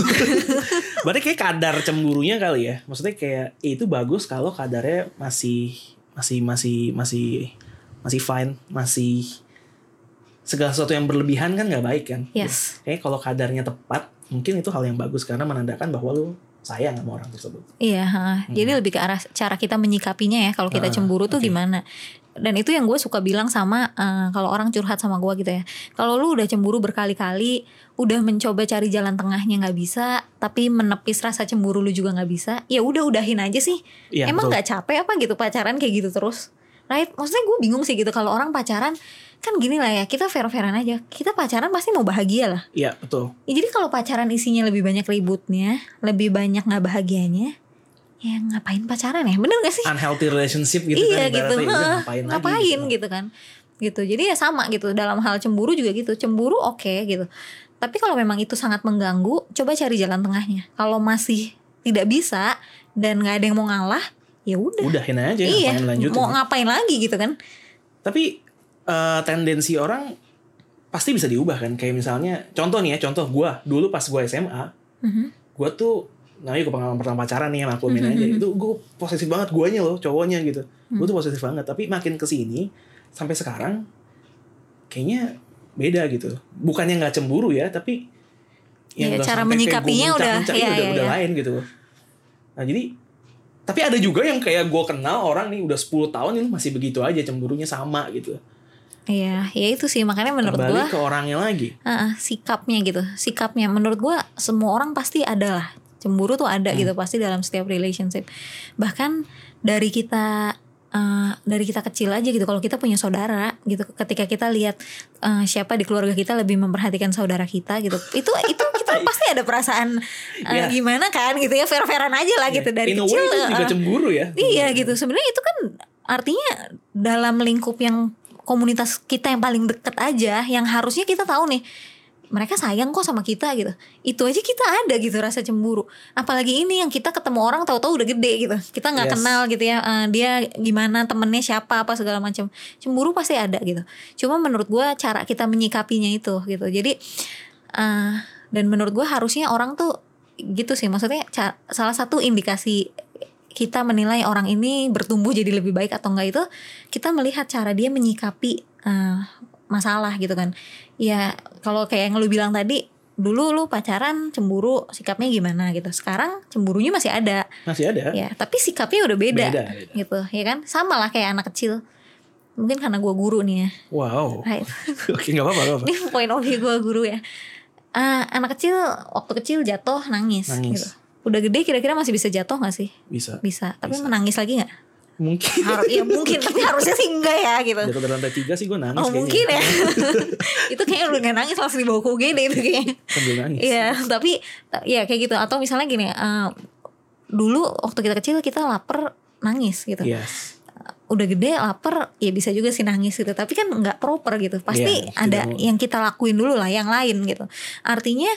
Berarti kayak kadar cemburunya kali ya. Maksudnya kayak ya itu bagus kalau kadarnya masih masih masih masih masih fine, masih segala sesuatu yang berlebihan kan nggak baik kan. Yes. Kayak kalau kadarnya tepat, mungkin itu hal yang bagus karena menandakan bahwa lu sayang sama orang tersebut. Iya, ha. jadi lebih ke arah cara kita menyikapinya ya kalau kita Ah, cemburu tuh oke. gimana. Dan itu yang gue suka bilang sama eh, kalau orang curhat sama gue gitu ya. Kalau lu udah cemburu berkali-kali, udah mencoba cari jalan tengahnya nggak bisa, tapi menepis rasa cemburu lu juga nggak bisa, ya udah udahin aja sih. Iya, Emang nggak capek apa gitu pacaran kayak gitu terus? Right? Maksudnya gue bingung sih gitu kalau orang pacaran kan gini lah ya kita fair-fairan aja. Kita pacaran pasti mau bahagia lah. Iya, betul. Ya, jadi kalau pacaran isinya lebih banyak ributnya, lebih banyak nggak bahagianya, ya ngapain pacaran ya? Bener gak sih? Unhealthy relationship gitu iya kan. gitu, ya ngapain, ngapain, lagi gitu. gitu kan? Gitu. Jadi ya sama gitu dalam hal cemburu juga gitu. Cemburu oke gitu. Tapi kalau memang itu sangat mengganggu, coba cari jalan tengahnya. Kalau masih tidak bisa dan nggak ada yang mau ngalah, ya udah udahin aja iya ngapain lanjutin. mau ngapain lagi gitu kan Tapi eh, tendensi orang pasti bisa diubah kan. Kayak misalnya contoh nih ya, contoh gua dulu pas gua SMA, Mhm. gua tuh namanya gue pengalaman pertama pacaran nih sama aku Mhm, aja mhm. itu gue posesif banget guanya loh cowoknya gitu gue tuh posesif banget tapi makin ke sini sampai sekarang kayaknya beda gitu bukannya nggak cemburu ya tapi Iya, nggak cara menyikapinya udah- mencak-mencak, iya, udah, iya, udah iya. lain gitu nah jadi tapi ada juga yang kayak gue kenal orang nih udah 10 tahun ini masih begitu aja cemburunya sama gitu Iya, ya itu sih. Makanya menurut kembali gua ke orangnya lagi. Ah, sikapnya gitu, sikapnya. Menurut gua semua orang pasti ada lah. Cemburu tuh ada Hmm. gitu pasti dalam setiap relationship. Bahkan dari kita eh, dari kita kecil aja gitu, kalau kita punya saudara gitu, ketika kita lihat eh, siapa di keluarga kita lebih memperhatikan saudara kita gitu, itu itu kita pasti ada perasaan eh, Iya. gimana kan gitu ya, fair-fairan aja lah gitu dari in a way kecil. itu juga cemburu ya. Iya gitu. Sebenarnya itu kan artinya dalam lingkup yang komunitas kita yang paling deket aja, yang harusnya kita tahu nih mereka sayang kok sama kita gitu. Itu aja kita ada gitu rasa cemburu. Apalagi ini yang kita ketemu orang tahu-tahu udah gede gitu. Kita nggak Yes. kenal gitu ya. eh, dia gimana temennya siapa apa segala macam. Cemburu pasti ada gitu. Cuma menurut gua cara kita menyikapinya itu gitu. Jadi eh, dan menurut gua harusnya orang tuh gitu sih. Maksudnya ca- salah satu indikasi kita menilai orang ini bertumbuh jadi lebih baik atau enggak itu kita melihat cara dia menyikapi eh, masalah gitu kan. Ya kalau kayak yang lu bilang tadi dulu lu pacaran cemburu sikapnya gimana gitu. Sekarang cemburunya masih ada. Masih ada. Ya tapi sikapnya udah beda, Beda, beda. gitu ya kan? Sama lah kayak anak kecil. Mungkin karena gua guru nih ya. Wow. Right. oke nggak apa-apa apa-apa. Ini point of view gue guru ya. Ah, anak kecil waktu kecil jatuh nangis, Nangis. gitu udah gede kira-kira masih bisa jatuh gak sih? Bisa. Bisa. Tapi Bisa. menangis lagi nggak? Mungkin. Harus ya mungkin. Tapi harusnya sih enggak ya gitu. Jatuh dari lantai tiga sih gue nangis oh kayaknya. mungkin ya. Itu kayaknya udah nggak nangis langsung dibawa ke UGD itu kayaknya. Sambil nangis. Iya tapi ya kayak gitu. Atau misalnya gini eh, dulu waktu kita kecil kita lapar nangis gitu. Yes. Udah gede lapar ya bisa juga sih nangis gitu. Tapi kan nggak proper gitu. Pasti Iya, ada yang kita lakuin dulu lah yang lain gitu. Artinya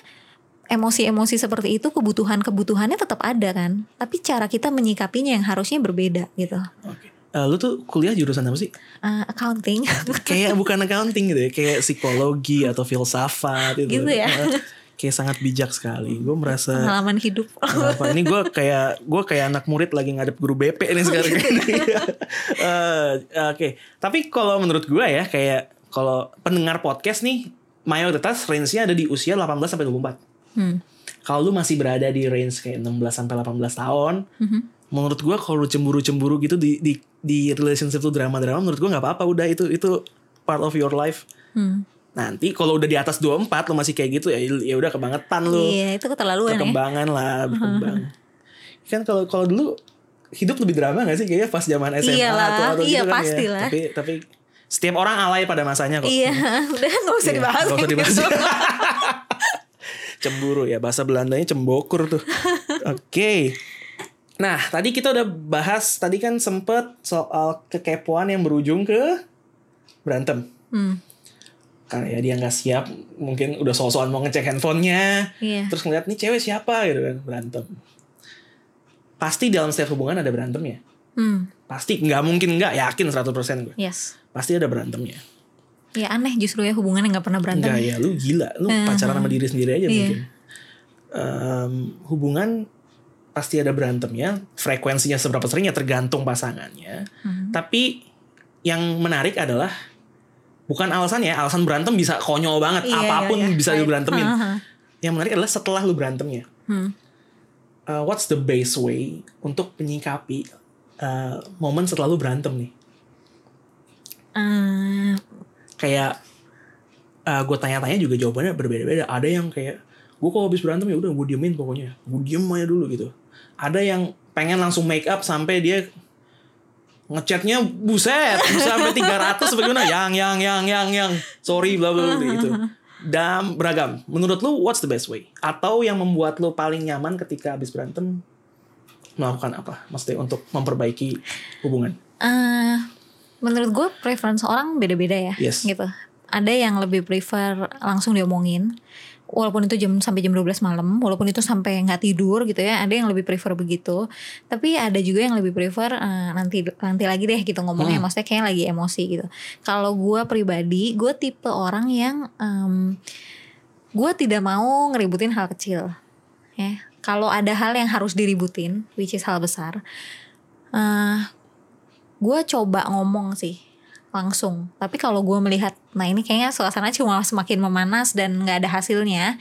emosi-emosi seperti itu kebutuhan-kebutuhannya tetap ada kan? Tapi cara kita menyikapinya yang harusnya berbeda gitu. Oke. Eh, lu tuh kuliah jurusan apa sih? Eh, accounting. Kayak bukan accounting gitu ya kayak psikologi atau filsafat gitu, Gitu ya. Eh, kayak sangat bijak sekali. Gue merasa pengalaman hidup. Apa ini gue kayak gue kayak anak murid lagi ngadep guru BP nih sekarang ini. Eh, oke. Tapi kalau menurut gue ya kayak kalau pendengar podcast nih mayoritas range-nya ada di usia 18 sampai 24 Hmm. kalau lu masih berada di range kayak 16 sampai 18 tahun Mhm. menurut gue kalau lu cemburu-cemburu gitu di di di relationship tuh drama-drama menurut gue nggak apa-apa udah itu itu part of your life Hmm. nanti kalau udah di atas 24 lu masih kayak gitu ya ya udah kebangetan lu iya itu keterlaluan ya perkembangan lah berkembang kan kalau kalau dulu hidup lebih drama gak sih kayaknya pas zaman SMA Iyalah, atau, atau iya, gitu kan pastilah. ya tapi tapi setiap orang alay pada masanya kok iya udah nggak usah Iya, dibahas nggak usah dibahas. cemburu ya. Bahasa Belandanya cembokur tuh. Oke. Nah tadi kita udah bahas tadi kan sempet soal kekepoan yang berujung ke berantem. Hmm. kayak dia nggak siap mungkin udah soal-soal mau ngecek handphonenya Iya. terus ngeliat nih cewek siapa? Gitu kan berantem. Pasti dalam setiap hubungan ada berantemnya. Hmm. pasti nggak mungkin nggak yakin 100% gue. Yes. pasti ada berantemnya Ya aneh justru ya hubungan yang gak pernah berantem. Enggak ya, lu gila. Lu Uh-huh. pacaran sama diri sendiri aja Iya. mungkin. Em, hubungan pasti ada berantemnya. Frekuensinya seberapa seringnya tergantung pasangannya. Hmm. Tapi yang menarik adalah bukan alasan ya. Alasan berantem bisa konyol banget. Iya, Apa pun iya, iya. bisa lu berantemin. Uh-huh. Yang menarik adalah setelah lu berantemnya. Hmm. Uh, what's the best way untuk menyikapi uh, momen setelah lu berantem nih? Eh, kayak uh, gue tanya-tanya juga jawabannya berbeda-beda. Ada yang kayak gue kalau habis berantem ya udah gue diemin pokoknya, gue diem aja dulu gitu. Ada yang pengen langsung make up sampai dia ngechatnya buset bisa sampai 300 bagaimana yang yang yang yang yang. Sorry bla bla bla gitu. Dan beragam. Menurut lu what's the best way? Atau yang membuat lu paling nyaman ketika habis berantem? Melakukan apa? Maksudnya untuk memperbaiki hubungan? Eh, menurut gue preference orang beda-beda ya. Yes. Gitu. Ada yang lebih prefer langsung diomongin. walaupun itu jam sampai jam 12 malam, walaupun itu sampai nggak tidur gitu ya, ada yang lebih prefer begitu. Tapi ada juga yang lebih prefer eh, nanti nanti lagi deh gitu ngomongnya, Hmm. maksudnya kayak lagi emosi gitu. Kalau gue pribadi, gue tipe orang yang em, gue tidak mau ngeributin hal kecil. Ya, kalau ada hal yang harus diributin, which is hal besar, eh gue coba ngomong sih langsung. Tapi kalau gue melihat, nah ini kayaknya suasana cuma semakin memanas dan nggak ada hasilnya,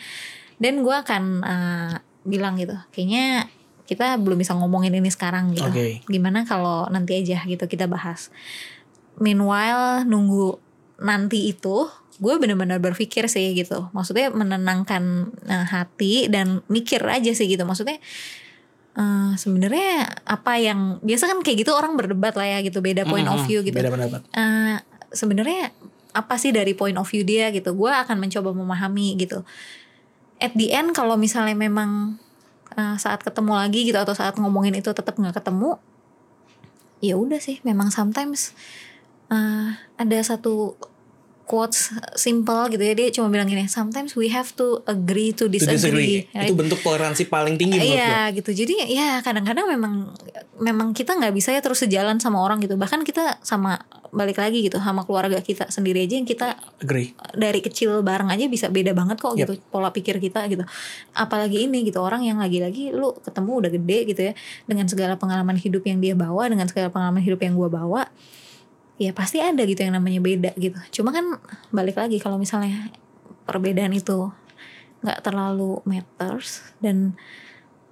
dan gue akan eh, bilang gitu, kayaknya kita belum bisa ngomongin ini sekarang gitu. Oke. Gimana kalau nanti aja gitu kita bahas. Meanwhile nunggu nanti itu, gue bener-bener berpikir sih gitu. Maksudnya menenangkan eh, hati dan mikir aja sih gitu. Maksudnya eh, sebenarnya apa yang biasa kan kayak gitu orang berdebat lah ya gitu, beda point of Mm-mm, view gitu. Beda pendapat. eh sebenarnya apa sih dari point of view dia gitu? Gue akan mencoba memahami gitu. At the end kalau misalnya memang eh, saat ketemu lagi gitu atau saat ngomongin itu tetap nggak ketemu ya udah sih memang sometimes eh, ada satu quotes simple gitu ya dia cuma bilang gini sometimes we have to agree to To disagree, disagree. right? Itu bentuk toleransi paling tinggi menurut gue. Iya gitu. Jadi ya kadang-kadang memang memang kita nggak bisa ya terus sejalan sama orang gitu. Bahkan kita sama balik lagi gitu sama keluarga kita sendiri aja yang kita Agree. dari kecil bareng aja bisa beda banget kok Yep. gitu pola pikir kita gitu. Apalagi ini gitu orang yang lagi-lagi lu ketemu udah gede gitu ya dengan segala pengalaman hidup yang dia bawa dengan segala pengalaman hidup yang gua bawa ya pasti ada gitu yang namanya beda gitu. Cuma kan balik lagi kalau misalnya perbedaan itu nggak terlalu matters dan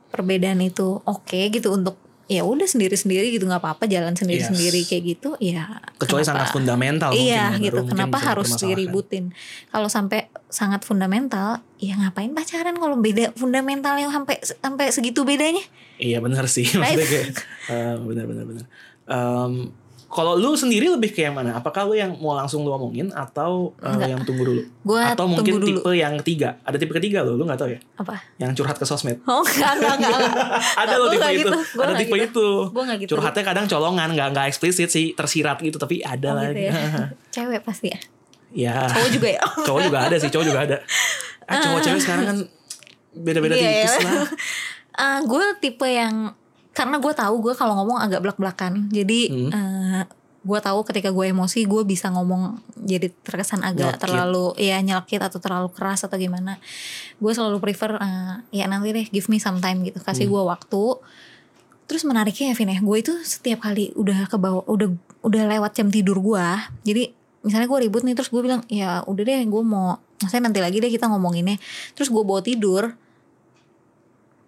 perbedaan itu oke gitu untuk ya udah sendiri-sendiri gitu nggak apa-apa jalan sendiri-sendiri Yes. kayak gitu ya Kecuali kenapa- sangat fundamental iya mungkin ya, gitu mungkin kenapa bisa harus diributin kalau sampai sangat fundamental ya ngapain pacaran kalau beda fundamental yang sampai sampai segitu bedanya Iya benar sih maksudnya kayak eh, benar benar benar. Em, kalau lu sendiri lebih kayak mana? Apakah lu yang mau langsung lu omongin atau Enggak. yang tunggu dulu? Gua atau mungkin dulu. tipe yang ketiga? Ada tipe ketiga lo, lu nggak tahu ya? apa Yang curhat ke sosmed. oh enggak enggak enggak. Ada lo tipe itu. gitu. Gua Ada tipe gitu. itu. Gua nggak gitu. Curhatnya kadang colongan, nggak nggak eksplisit sih, tersirat gitu, tapi ada Oh, lah. gitu ya. cewek pasti ya ya. cowok juga ya cowok juga ada sih, cowok juga ada. Ah, cowok cewek sekarang kan beda-beda Iya, tipis iya. lah. gue tipe yang karena gue tahu gue kalau ngomong agak belak-belakan jadi Hmm. gue tahu ketika gue emosi gue bisa ngomong jadi terkesan agak Nyelkit. terlalu ya nyelkit atau terlalu keras atau gimana gue selalu prefer eh, ya nanti deh give me some time gitu kasih Hmm. gue waktu terus menariknya ya Vin ya gue itu setiap kali udah ke bawah udah udah lewat jam tidur gue jadi misalnya gue ribut nih terus gue bilang ya udah deh gue mau maksudnya nanti lagi deh kita ngomonginnya terus gue bawa tidur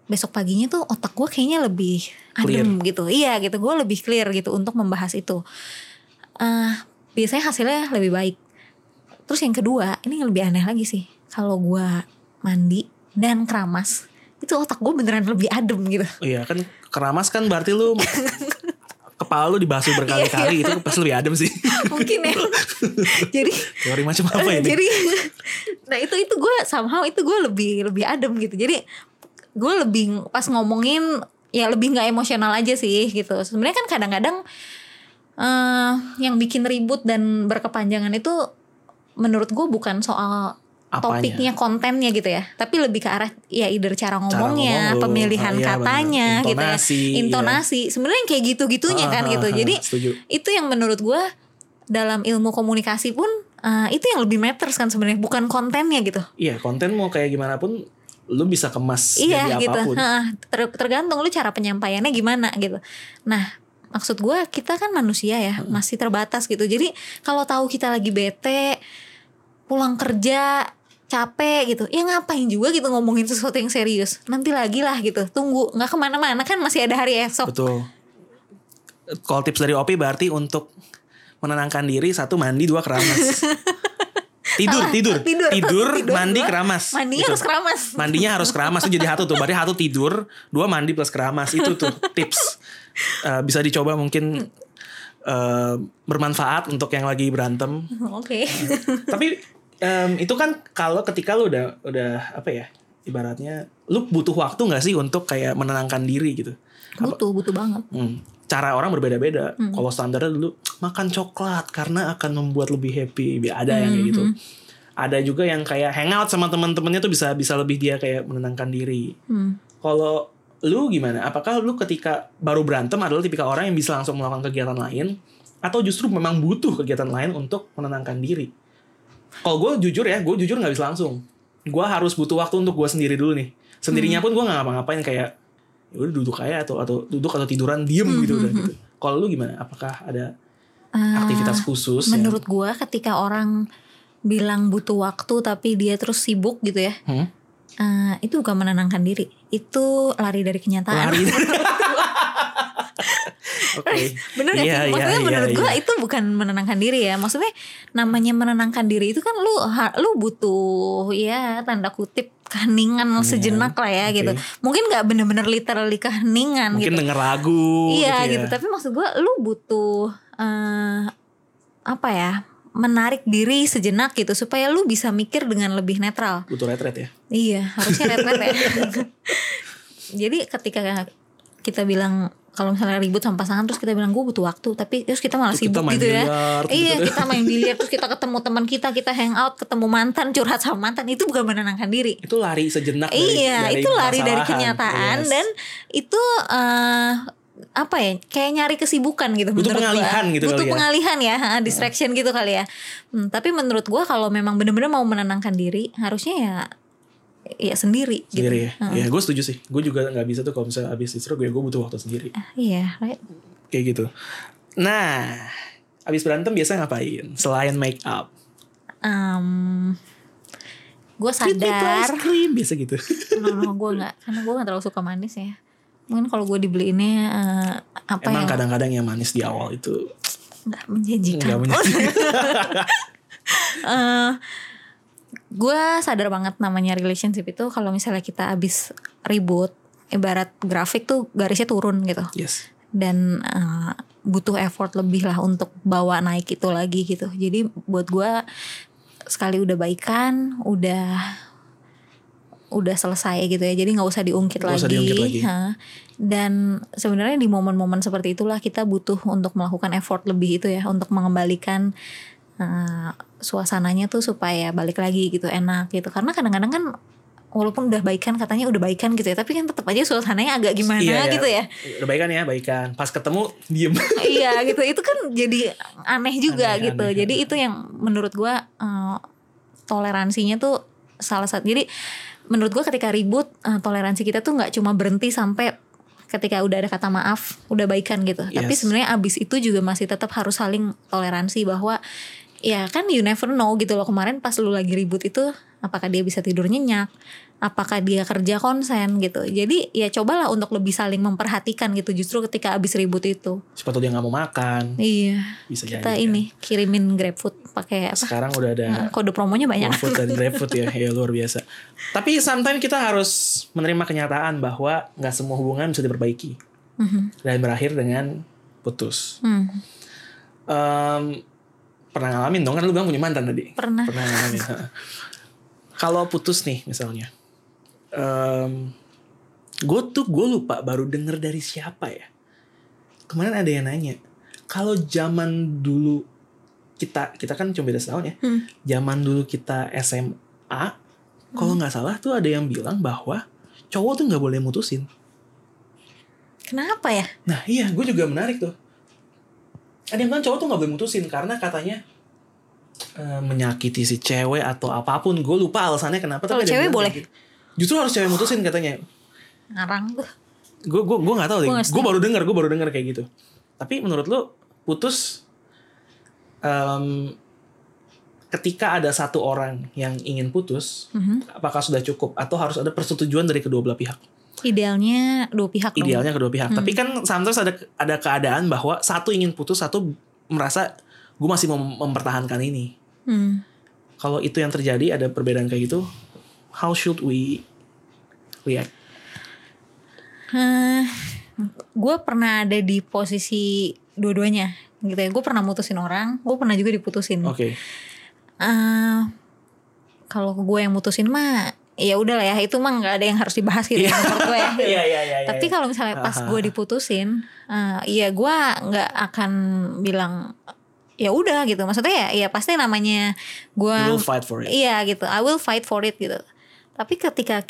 besok paginya tuh otak gue kayaknya lebih adem gitu. Iya gitu. Gue lebih clear gitu untuk membahas itu. Eh biasanya hasilnya lebih baik. Terus yang kedua ini yang lebih aneh lagi sih. Kalau gue mandi dan keramas itu otak gue beneran lebih adem gitu. Iya kan keramas kan berarti lu kepala lu dibasuh berkali-kali Iya. itu pasti lebih adem sih. mungkin ya. Jadi Teori macam apa ini? jadi nah itu itu gue somehow itu gue lebih lebih adem gitu. Jadi gue lebih pas ngomongin ya lebih nggak emosional aja sih gitu sebenarnya kan kadang-kadang eh yang bikin ribut dan berkepanjangan itu menurut gue bukan soal Apanya? topiknya kontennya gitu ya tapi lebih ke arah ya either cara ngomongnya ngomong lu. pemilihan Ah, iya, katanya benar. gitu ya Intonasi, iya. intonasi sebenarnya yang kayak kan Ah, gitu ah, ah, jadi setuju. itu yang menurut gue dalam ilmu komunikasi pun eh, itu yang lebih matters kan sebenarnya bukan kontennya gitu Iya konten mau kayak gimana pun lu bisa kemas iya jadi gitu. apa pun. Heeh, ter- tergantung lu cara penyampaiannya gimana gitu. Nah maksud gue kita kan manusia ya masih terbatas gitu. Jadi kalau tahu kita lagi bete pulang kerja capek gitu ya ngapain juga gitu ngomongin sesuatu yang serius? Nanti lagi lah gitu. Tunggu nggak ke mana-mana kan masih ada hari esok. Betul. Kalau tips dari Opi berarti untuk menenangkan diri satu mandi dua keramas. tidur, tidur, tidur. tidur, Tidur, mandi dua. keramas. mandinya Gitu. harus keramas Mandinya harus keramas itu jadi satu tuh. Berarti satu tidur, dua mandi plus keramas itu tuh tips. Eh, bisa dicoba mungkin eh, bermanfaat untuk yang lagi berantem. oke Tapi em, itu kan kalau ketika lu udah udah apa ya ibaratnya lu butuh waktu nggak sih untuk kayak menenangkan diri gitu. butuh butuh banget Hmm. Cara orang berbeda-beda. Kalau standarnya dulu makan coklat karena akan membuat lebih happy. Ada yang kayak gitu. ada juga yang kayak hangout sama teman-temannya tuh bisa bisa lebih dia kayak menenangkan diri. Hmm. kalau lu gimana? Apakah lu ketika baru berantem adalah tipikal orang yang bisa langsung melakukan kegiatan lain? Atau justru memang butuh kegiatan lain untuk menenangkan diri? Kalau gue jujur ya gue jujur nggak bisa langsung. Gue harus butuh waktu untuk gue sendiri dulu nih. Sendirinya pun gue nggak ngapa-ngapain kayak ya udah duduk aja atau atau duduk atau tiduran diem gitu udah gitu. Kalau lu gimana? Apakah ada Ah, aktivitas khusus yang- menurut gua ketika orang bilang butuh waktu tapi dia terus sibuk gitu ya Hmm? eh, itu bukan menenangkan diri. Itu lari dari kenyataan. Lari oke bener gak Iya, sih? iya, Maksudnya iya, menurut gue iya. itu bukan menenangkan diri ya. Maksudnya namanya menenangkan diri itu kan lu lu butuh ya tanda kutip keheningan sejenak lah ya oke. gitu. Mungkin nggak bener-bener literally keheningan mungkin gitu. denger lagu Iya gitu, gitu. ya. Tapi maksud gue lu butuh eh, apa ya? menarik diri sejenak gitu supaya lu bisa mikir dengan lebih netral. butuh retret ya Iya, harusnya red ya. Jadi ketika kita bilang kalau misalnya ribut sama pasangan terus kita bilang gue butuh waktu tapi terus kita malah Terus kita sibuk main gitu ya. biliar, terus Iya, kita- kita main biliar terus kita ketemu teman kita, kita hangout, ketemu mantan, curhat sama mantan itu bukan menenangkan diri. itu lari sejenak dari, iya, dari itu lari dari kenyataan Yes. dan itu eh apa ya kayak nyari kesibukan gitu Butuh menurut gua. pengalihan gitu butuh kali ya. pengalihan ya ha, distraction gitu kali ya Hmm, tapi menurut gua kalau memang bener-bener mau menenangkan diri harusnya ya ya sendiri, sendiri gitu. ya ya gue setuju sih. Gue juga nggak bisa tuh kalau misalnya abis distro gue gue butuh waktu sendiri. Ah, iya right. Kayak gitu. Nah abis berantem biasa ngapain? Selain make up? Um, gue sadar. ice cream biasa gitu. No, no gue nggak karena gue nggak terlalu suka manis ya. Mungkin kalau gue dibeliinnya eh, apa emang yang kadang-kadang yang manis di awal itu nggak menjanjikan. Nggak menyenangkan Eh, gue sadar banget namanya relationship itu kalau misalnya kita abis ribut ibarat grafik tuh garisnya turun gitu. Yes. Dan eh, butuh effort lebih lah untuk bawa naik itu lagi gitu. Jadi buat gue sekali udah baikan udah udah selesai gitu ya. Jadi nggak usah diungkit Nggak lagi, usah diungkit lagi. ha. dan sebenarnya di momen-momen seperti itulah kita butuh untuk melakukan effort lebih itu ya untuk mengembalikan eh, suasananya tuh supaya balik lagi gitu enak gitu. Karena kadang-kadang kan walaupun udah baikan katanya udah baikan gitu ya tapi kan tetap aja suasananya agak gimana Iya, iya. gitu ya. Udah baikan ya baikan. Pas ketemu diem. Iya gitu. Itu kan jadi aneh juga Aneh, gitu. aneh, jadi itu yang menurut gua eh, toleransinya tuh salah satu. Jadi menurut gua ketika ribut eh, toleransi kita tuh nggak cuma berhenti sampai ketika udah ada kata maaf udah baikan gitu. Tapi Yes. sebenarnya abis itu juga masih tetap harus saling toleransi bahwa ya kan you never know gitu loh kemarin pas lu lagi ribut itu apakah dia bisa tidur nyenyak apakah dia kerja konsen gitu jadi ya cobalah untuk lebih saling memperhatikan gitu justru ketika abis ribut itu siapa tahu dia nggak mau makan Iya, bisa jadi kita kan. ini kirimin GrabFood pakai apa? sekarang udah ada Nah, kode promonya banyak. GoFood dan GrabFood ya, ya luar biasa. Tapi sometimes kita harus menerima kenyataan bahwa nggak semua hubungan bisa diperbaiki Mhm. dan berakhir dengan putus. Hmm, Em, pernah ngalamin dong kan lu bilang punya mantan tadi. pernah. Pernah ngalamin. Kalau putus nih misalnya, gue tuh gue lupa baru denger dari siapa ya. Kemarin ada yang nanya, kalau zaman dulu kita kita kan cuma beda setahun ya. Hmm. Zaman dulu kita SMA, kalau nggak salah tuh ada yang bilang bahwa cowok tuh nggak boleh mutusin. Kenapa ya? Nah iya, gue juga menarik tuh. Ada yang bilang cowok tuh nggak boleh mutusin karena katanya eh, menyakiti si cewek atau apa pun. Gue lupa alasannya kenapa. Tapi cewek boleh? gitu. Justru harus cewek mutusin katanya. Ngarang tuh. Gue gue gue nggak tahu deh. Gue baru dengar, gue baru dengar kayak gitu. Tapi menurut lu putus em, ketika ada satu orang yang ingin putus, Mhm. apakah sudah cukup atau harus ada persetujuan dari kedua belah pihak? Idealnya dua pihak dong. idealnya kedua pihak. Hmm. Tapi kan sometimes ada ada keadaan bahwa satu ingin putus, satu merasa gue masih mau mempertahankan ini. Hmm. Kalau itu yang terjadi ada perbedaan kayak gitu, how should we react? gue pernah ada di posisi dua-duanya gitu ya. Gue pernah mutusin orang, gue pernah juga diputusin. Oke, Eh, kalau gue yang mutusin mah ya udah lah ya itu mah nggak ada yang harus dibahas gitu Iya. menurut gue ya. Iya iya iya. Tapi kalau misalnya pas gue diputusin, eh, iya gue nggak akan bilang ya udah gitu maksudnya ya ya pasti namanya gue will fight for it. iya gitu I will fight for it gitu tapi ketika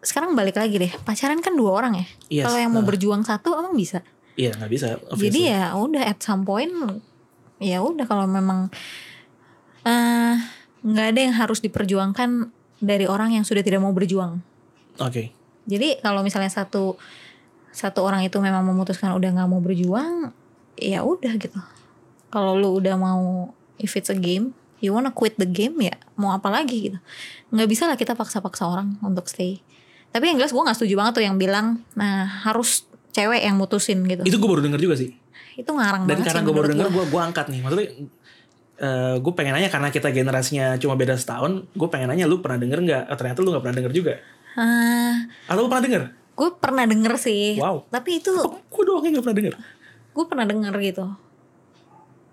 sekarang balik lagi deh pacaran kan dua orang ya Yes, kalau yang mau uh. berjuang satu emang bisa Iya nggak bisa. jadi obviously. ya udah at some point ya udah kalau memang eh, nggak ada yang harus diperjuangkan dari orang yang sudah tidak mau berjuang Oke. jadi kalau misalnya satu satu orang itu memang memutuskan udah nggak mau berjuang ya udah gitu kalau lu udah mau if it's a game you wanna quit the game ya mau apa lagi gitu nggak bisa lah kita paksa-paksa orang untuk stay tapi yang jelas gue nggak setuju banget tuh yang bilang nah harus cewek yang mutusin gitu Itu gue baru denger juga sih. itu ngarang Dan banget karena sih gue baru denger, gua. gue gue angkat nih. Maksudnya gue pengen nanya karena kita generasinya cuma beda setahun. Gue pengen nanya lu pernah denger nggak? Oh, ternyata lu nggak pernah denger juga. Ah, Atau lu pernah denger? gue pernah denger sih Wow. tapi itu Oh, gue doang yang gak pernah denger. gue pernah denger gitu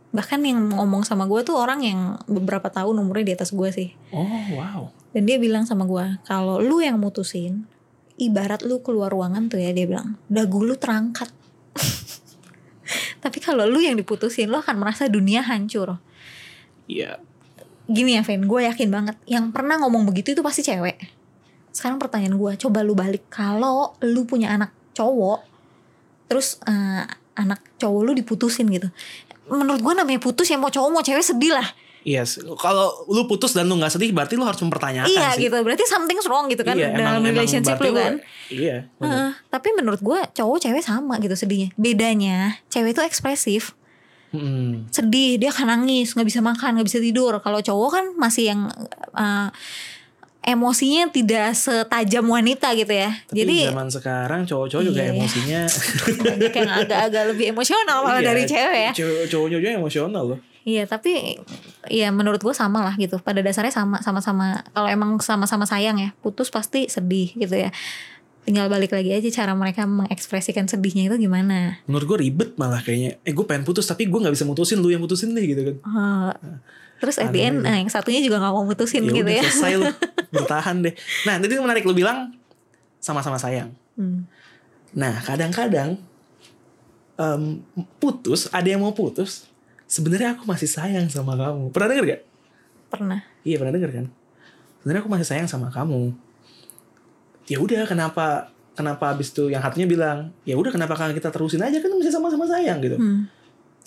bahkan yang ngomong sama gue tuh orang yang beberapa tahun umurnya di atas gue sih Oh wow. dan dia bilang sama gue kalau lu yang mutusin ibarat lu keluar ruangan tuh ya dia bilang dagu lu terangkat tapi kalau lu yang diputusin lu akan merasa dunia hancur Iya. gini ya Fen gue yakin banget yang pernah ngomong begitu itu pasti cewek sekarang pertanyaan gue coba lu balik kalau lu punya anak cowok terus eh, anak cowok lu diputusin gitu menurut gue namanya putus ya mau cowok mau cewek sedih lah Yes. Kalau lu putus dan lu nggak sedih, berarti lu harus mempertanyakan iya sih. gitu berarti something's wrong gitu kan Iya, dalam emang- emang relationship berarti lu kan Iya. bener. Heeh, tapi menurut gue cowok cewek sama gitu sedihnya bedanya cewek itu ekspresif Mm-mm. sedih dia akan nangis nggak bisa makan nggak bisa tidur kalau cowok kan masih yang eh, emosinya tidak setajam wanita gitu ya Tapi jadi zaman sekarang cowok-cowok juga Iya, iya. emosinya banyak yang agak-agak lebih emosional malah Iya, dari cewek ya cowok- Cowok-cowok juga emosional loh. iya tapi ya menurut gue sama lah gitu pada dasarnya sama sama-sama kalau emang sama-sama sayang ya putus pasti sedih gitu ya tinggal balik lagi aja cara mereka mengekspresikan sedihnya itu gimana Menurut gue ribet malah kayaknya. Eh gue pengen putus tapi gue nggak bisa mutusin lu yang mutusin deh gitu kan. Eh, terus at the end nah, yang satunya juga nggak mau putusin Ya gitu udah ya selesai lu bertahan deh. Nah tadi menarik lu bilang sama-sama sayang. Hmm. Nah kadang-kadang em, putus ada yang mau putus. Sebenarnya aku masih sayang sama kamu. Pernah denger gak? pernah Iya pernah denger kan? Sebenarnya aku masih sayang sama kamu. Ya udah kenapa kenapa abis itu yang hatinya bilang ya udah kenapa kan kita terusin aja kan masih sama-sama sayang gitu. Hmm.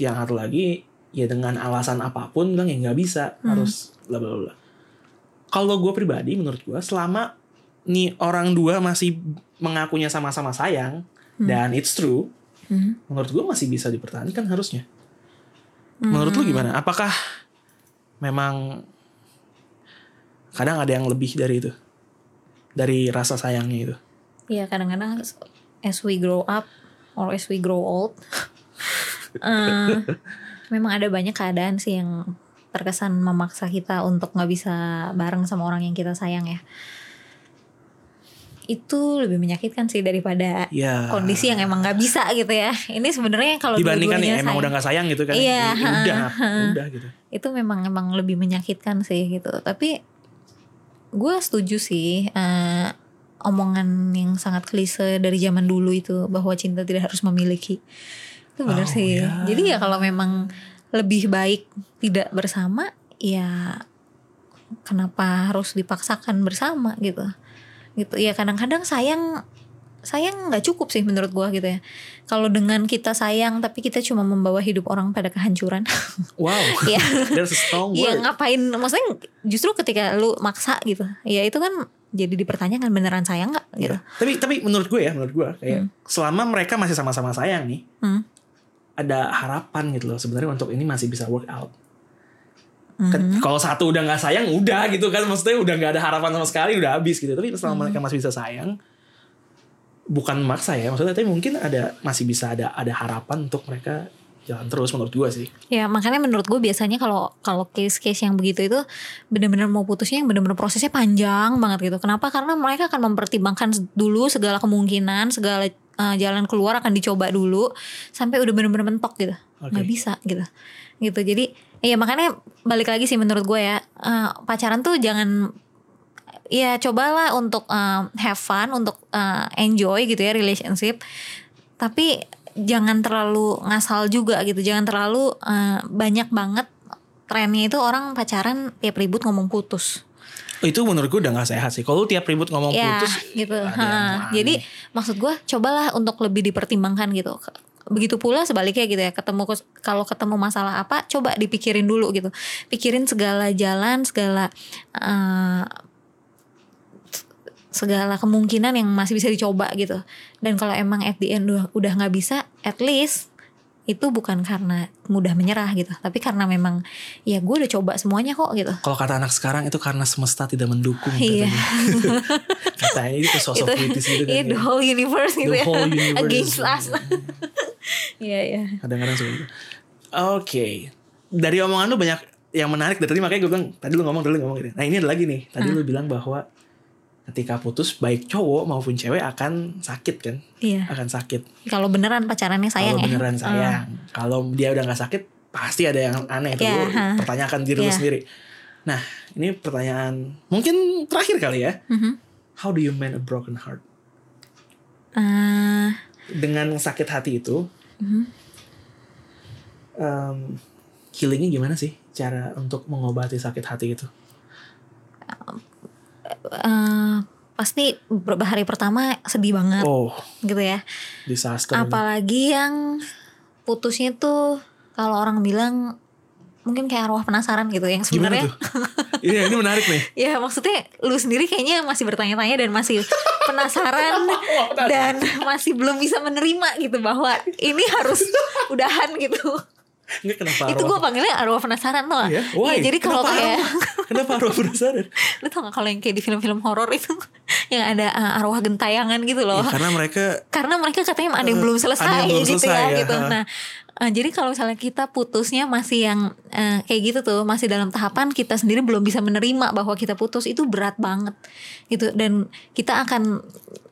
Yang satu lagi ya dengan alasan apa pun bilang ya nggak bisa harus bla bla bla. Kalau gue pribadi menurut gue selama nih orang dua masih mengakunya sama-sama sayang dan it's true, Hmm. menurut gue masih bisa dipertahankan harusnya. Menurut lu gimana? Apakah memang kadang ada yang lebih dari itu? Dari rasa sayangnya itu. Iya kadang-kadang as we grow up or as we grow old, eh, memang ada banyak keadaan sih yang terkesan memaksa kita untuk nggak bisa bareng sama orang yang kita sayang ya. Itu lebih menyakitkan sih daripada Ya. kondisi yang emang nggak bisa gitu ya. Ini sebenarnya kalau dibandingkan ya dua-duanya emang sayang, udah gak sayang gitu kan. Iya, Ya udah, udah gitu. itu memang emang lebih menyakitkan sih gitu. Tapi gue setuju sih eh, omongan yang sangat klise dari zaman dulu itu bahwa cinta tidak harus memiliki. Itu benar Oh, sih. ya. Jadi ya kalau memang lebih baik tidak bersama, ya kenapa harus dipaksakan bersama gitu. Gitu. Ya kadang-kadang sayang sayang nggak cukup sih menurut gua gitu ya. Kalau dengan kita sayang tapi kita cuma membawa hidup orang pada kehancuran. Wow. Iya. There's a strong Iya ngapain maksudnya justru ketika lu maksa gitu ya itu kan jadi dipertanyakan beneran sayang nggak gitu Iya. Tapi tapi menurut gue ya, menurut gue kayak selama mereka masih sama-sama sayang nih, Hmm. ada harapan gitu loh sebenarnya untuk ini masih bisa work out. Hmm. Kan Kalau satu udah nggak sayang, udah gitu kan, maksudnya udah nggak ada harapan sama sekali, udah habis gitu. Tapi selama mereka masih bisa sayang, bukan maksa ya, maksudnya tapi mungkin ada masih bisa ada ada harapan untuk mereka jalan terus menurut gue sih. ya makanya menurut gue biasanya kalau kalau case-case yang begitu itu bener-bener mau putusnya yang bener-bener prosesnya panjang banget gitu. Kenapa? Karena mereka akan mempertimbangkan dulu segala kemungkinan segala uh, jalan keluar akan dicoba dulu sampai udah bener-bener mentok gitu. Oke. nggak bisa gitu. Gitu. Jadi ya makanya balik lagi sih menurut gue ya uh, pacaran tuh jangan ya cobalah untuk um, have fun untuk uh, enjoy gitu ya relationship. Tapi jangan terlalu ngasal juga gitu. Jangan terlalu eh, banyak banget. Trennya itu orang pacaran tiap ribut ngomong putus. Oh, itu menurut gue udah gak sehat sih. Kalau tiap ribut ngomong ya putus, gitu. Ha, jadi maksud gue cobalah untuk lebih dipertimbangkan gitu. Begitu pula sebaliknya gitu ya. Ketemu kalau ketemu masalah apa coba dipikirin dulu gitu. Pikirin segala jalan segala eh, segala kemungkinan yang masih bisa dicoba gitu dan kalau emang at the end udah nggak bisa at least itu bukan karena mudah menyerah gitu tapi karena memang ya gue udah coba semuanya kok gitu kalau kata anak sekarang itu karena semesta tidak mendukung. Iya. Katanya, katanya itu sosok itu kritis gitu kan. iya, ya. the whole universe gitu The ya whole universe. against us iya iya Kadang-kadang seperti itu. Oke. Dari omongan lu banyak yang menarik dari tadi makanya gue bilang tadi lu ngomong tadi lu ngomong gitu. Nah ini ada lagi nih. Tadi lu bilang bahwa ketika putus baik cowok maupun cewek akan sakit kan? iya Akan sakit. kalau beneran pacarannya sayang Kalau ya beneran sayang. Kalau dia udah nggak sakit pasti ada yang aneh itu Iya, ha. pertanyakan diri lu Iya. sendiri. Nah, ini pertanyaan mungkin terakhir kali ya. Mhm. How do you mend a broken heart? Eh, Dengan sakit hati itu, mhm. em, healingnya gimana sih? Cara untuk mengobati sakit hati itu? Eh, pasti beberapa hari pertama sedih banget Oh, gitu ya disaster. apalagi yang putusnya tuh kalau orang bilang mungkin kayak arwah penasaran gitu yang sebenarnya? Iya, ini menarik nih. ya maksudnya lu sendiri kayaknya masih bertanya-tanya dan masih penasaran dan masih belum bisa menerima gitu bahwa ini harus udahan gitu Enggak kenapa itu gue panggilnya arwah penasaran tuh Iya, why? jadi kalau kayak arwah? Kenapa arwah penasaran? lu tau gak kalau yang kayak di film-film horor itu yang ada uh, arwah gentayangan gitu loh Ya, karena mereka karena mereka katanya ada yang belum selesai ada yang belum gitu selesai, ya, ya. gitu. Nah, eh, jadi kalau misalnya kita putusnya masih yang eh, kayak gitu tuh, masih dalam tahapan kita sendiri belum bisa menerima bahwa kita putus itu berat banget gitu dan kita akan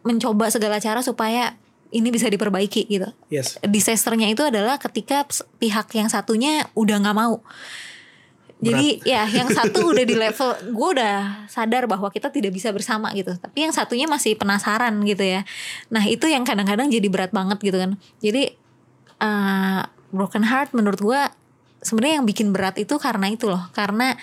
mencoba segala cara supaya ini bisa diperbaiki gitu. yes. Disasternya itu adalah ketika pihak yang satunya udah nggak mau. Jadi ya yang satu udah di level gue udah sadar bahwa kita tidak bisa bersama gitu. Tapi yang satunya masih penasaran gitu ya. Nah itu yang kadang-kadang jadi berat banget gitu kan. Jadi uh, broken heart menurut gue sebenarnya yang bikin berat itu karena itu loh. Karena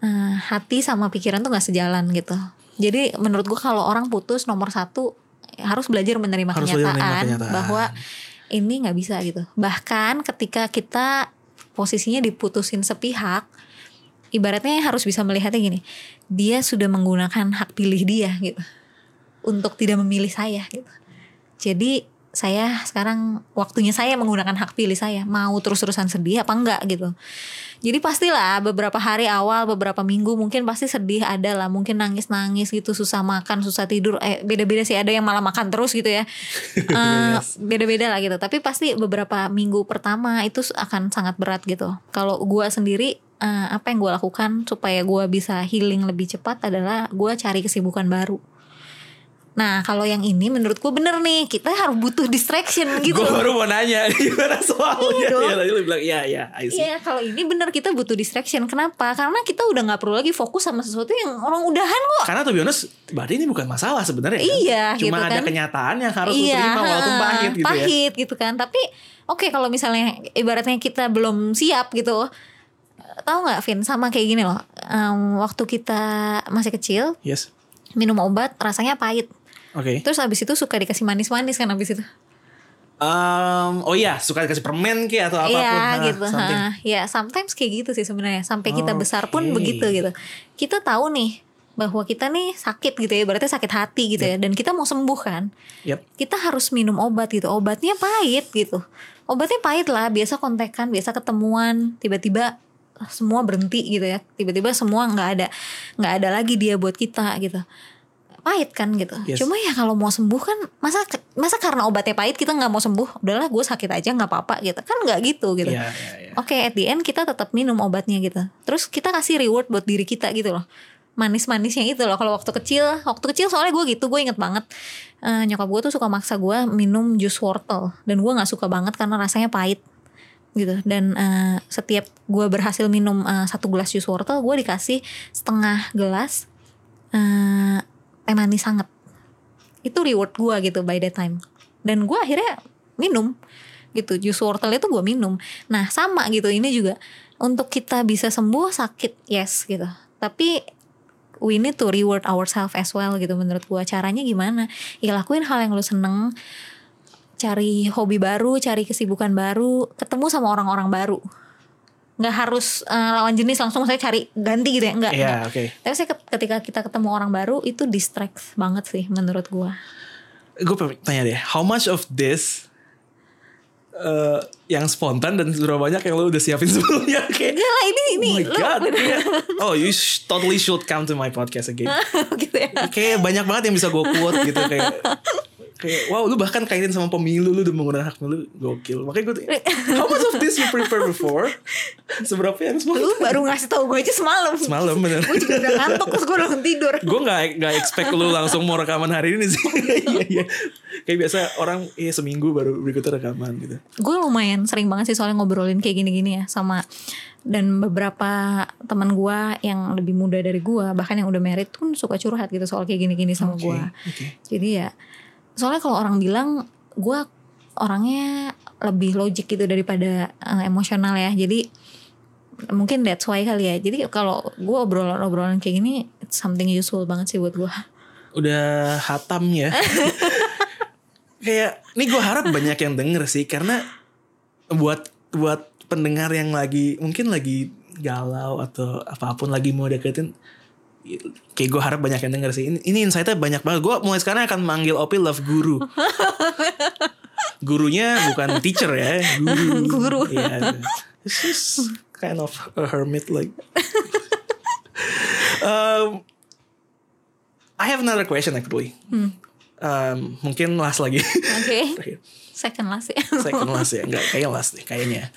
uh, hati sama pikiran tuh nggak sejalan gitu. Jadi menurut gue kalau orang putus nomor satu harus belajar menerima Harus belajar kenyataan, menerima kenyataan. bahwa ini nggak bisa gitu. Bahkan ketika kita posisinya diputusin sepihak, ibaratnya harus bisa melihatnya gini, dia sudah menggunakan hak pilih dia gitu untuk tidak memilih saya gitu. Jadi saya sekarang waktunya saya menggunakan hak pilih saya mau terus-terusan sedih apa enggak gitu. Jadi pastilah beberapa hari awal, beberapa minggu mungkin pasti sedih ada lah, mungkin nangis-nangis gitu, susah makan, susah tidur. Eh beda-beda sih ada yang malah makan terus gitu ya. Eh, Yes. beda-beda lah gitu. Tapi pasti beberapa minggu pertama itu akan sangat berat gitu. Kalau gua sendiri eh, apa yang gua lakukan supaya gua bisa healing lebih cepat adalah gua cari kesibukan baru. Nah kalau yang ini menurut gue bener nih kita harus butuh distraction gitu. Gue baru mau nanya gimana soalnya. Iya dong. ya, lu bilang iya iya, I see. Iya kalau ini bener kita butuh distraction. Kenapa? Karena kita udah nggak perlu lagi fokus sama sesuatu yang orang udahan kok. Karena be honest, berarti ini bukan masalah sebenarnya. kan? Iya, Cuma gitu ada kan. kenyataan yang harus iya, terima walaupun pahit gitu ya. pahit gitu kan. Tapi oke kalau misalnya ibaratnya kita belum siap gitu. Tahu nggak Vin sama kayak gini loh. Em, waktu kita masih kecil Yes. minum obat rasanya pahit. Oke. Terus abis itu suka dikasih manis-manis kan abis itu. Um, oh iya, suka dikasih permen ki atau apa pun. Iya ha, gitu. something. ha. Ya sometimes kayak gitu sih sebenarnya. Sampai kita besar pun begitu gitu. Kita tahu nih bahwa kita nih sakit gitu ya, berarti sakit hati gitu ya. Dan kita mau sembuh kan. Yep. Kita harus minum obat gitu. Obatnya pahit gitu. Obatnya pahit lah. Biasa kontekan, biasa ketemuan. Tiba-tiba semua berhenti gitu ya. Tiba-tiba semua nggak ada nggak ada lagi dia buat kita gitu. Pahit kan gitu. Yes. Cuma ya kalau mau sembuh kan masa masa karena obatnya pahit kita nggak mau sembuh. Udahlah gue sakit aja nggak apa-apa gitu. Kan nggak gitu gitu. Iya, iya, iya. Oke, at the end kita tetap minum obatnya gitu. Terus kita kasih reward buat diri kita gitu loh. Manis-manisnya itu loh. Kalau waktu kecil, waktu kecil soalnya gue gitu, gue inget banget. Eh, nyokap gue tuh suka maksa gue minum jus wortel dan gue nggak suka banget karena rasanya pahit gitu. Dan eh, setiap gue berhasil minum eh, satu gelas jus wortel, gue dikasih setengah gelas eh, teh manis hangat. Itu reward gue gitu by that time. Dan gue akhirnya minum gitu. Jus wortel itu gue minum. Nah sama gitu. Ini juga untuk kita bisa sembuh sakit yes gitu. Tapi we need to reward ourselves as well gitu menurut gue caranya gimana? Ya lakuin hal yang lu seneng. Cari hobi baru cari kesibukan baru. Ketemu sama orang-orang baru nggak harus eh, lawan jenis langsung saya cari ganti gitu ya enggak, Iya, enggak. oke. tapi saya ket- ketika kita ketemu orang baru itu distract banget sih menurut gue Gue tanya deh, how much of this eh, yang spontan dan seberapa banyak yang lo udah siapin sebelumnya? Kayak, Enggak lah ini ini oh my lu god. iya. Oh, you sh- totally should come to my podcast again. gitu ya kayak banyak banget yang bisa gue quote gitu kayak kayak wow lu bahkan kaitin sama pemilu lu udah menggunakan hak pemilu gokil. Makanya gue how much of this you prepare before? Seberapa yang semalam? Lu baru ngasih tau gue aja semalam. Semalam bener. Gue juga udah ngantuk terus gue langsung tidur. Gue nggak nggak expect lu langsung mau rekaman hari ini sih. Iya iya. Kayak biasa orang iya seminggu baru berikutnya rekaman gitu. Gue lumayan sering banget sih soalnya ngobrolin kayak gini-gini ya sama dan beberapa teman gue yang lebih muda dari gue bahkan yang udah married pun suka curhat gitu soal kayak gini-gini sama Oke, gue oke. jadi ya soalnya kalau orang bilang gue orangnya lebih logik gitu daripada eh, emosional ya. Jadi mungkin that's why kali ya. Jadi kalau gue obrolan-obrolan kayak gini it's something useful banget sih buat gue udah hatam ya. Kayak ini gue harap banyak yang denger sih. Karena buat buat pendengar yang lagi mungkin lagi galau atau apa pun lagi mau deketin kayak gue harap banyak yang denger sih. Ini, ini insightnya banyak banget. Gue mulai sekarang akan manggil Opi love guru. Gurunya bukan teacher ya guru. Guru. It's just kind of a hermit like. Um, I have another question actually. Um, mungkin last lagi. Oke. Terakhir. second last ya. Second last ya. Nggak kayaknya last deh kayaknya.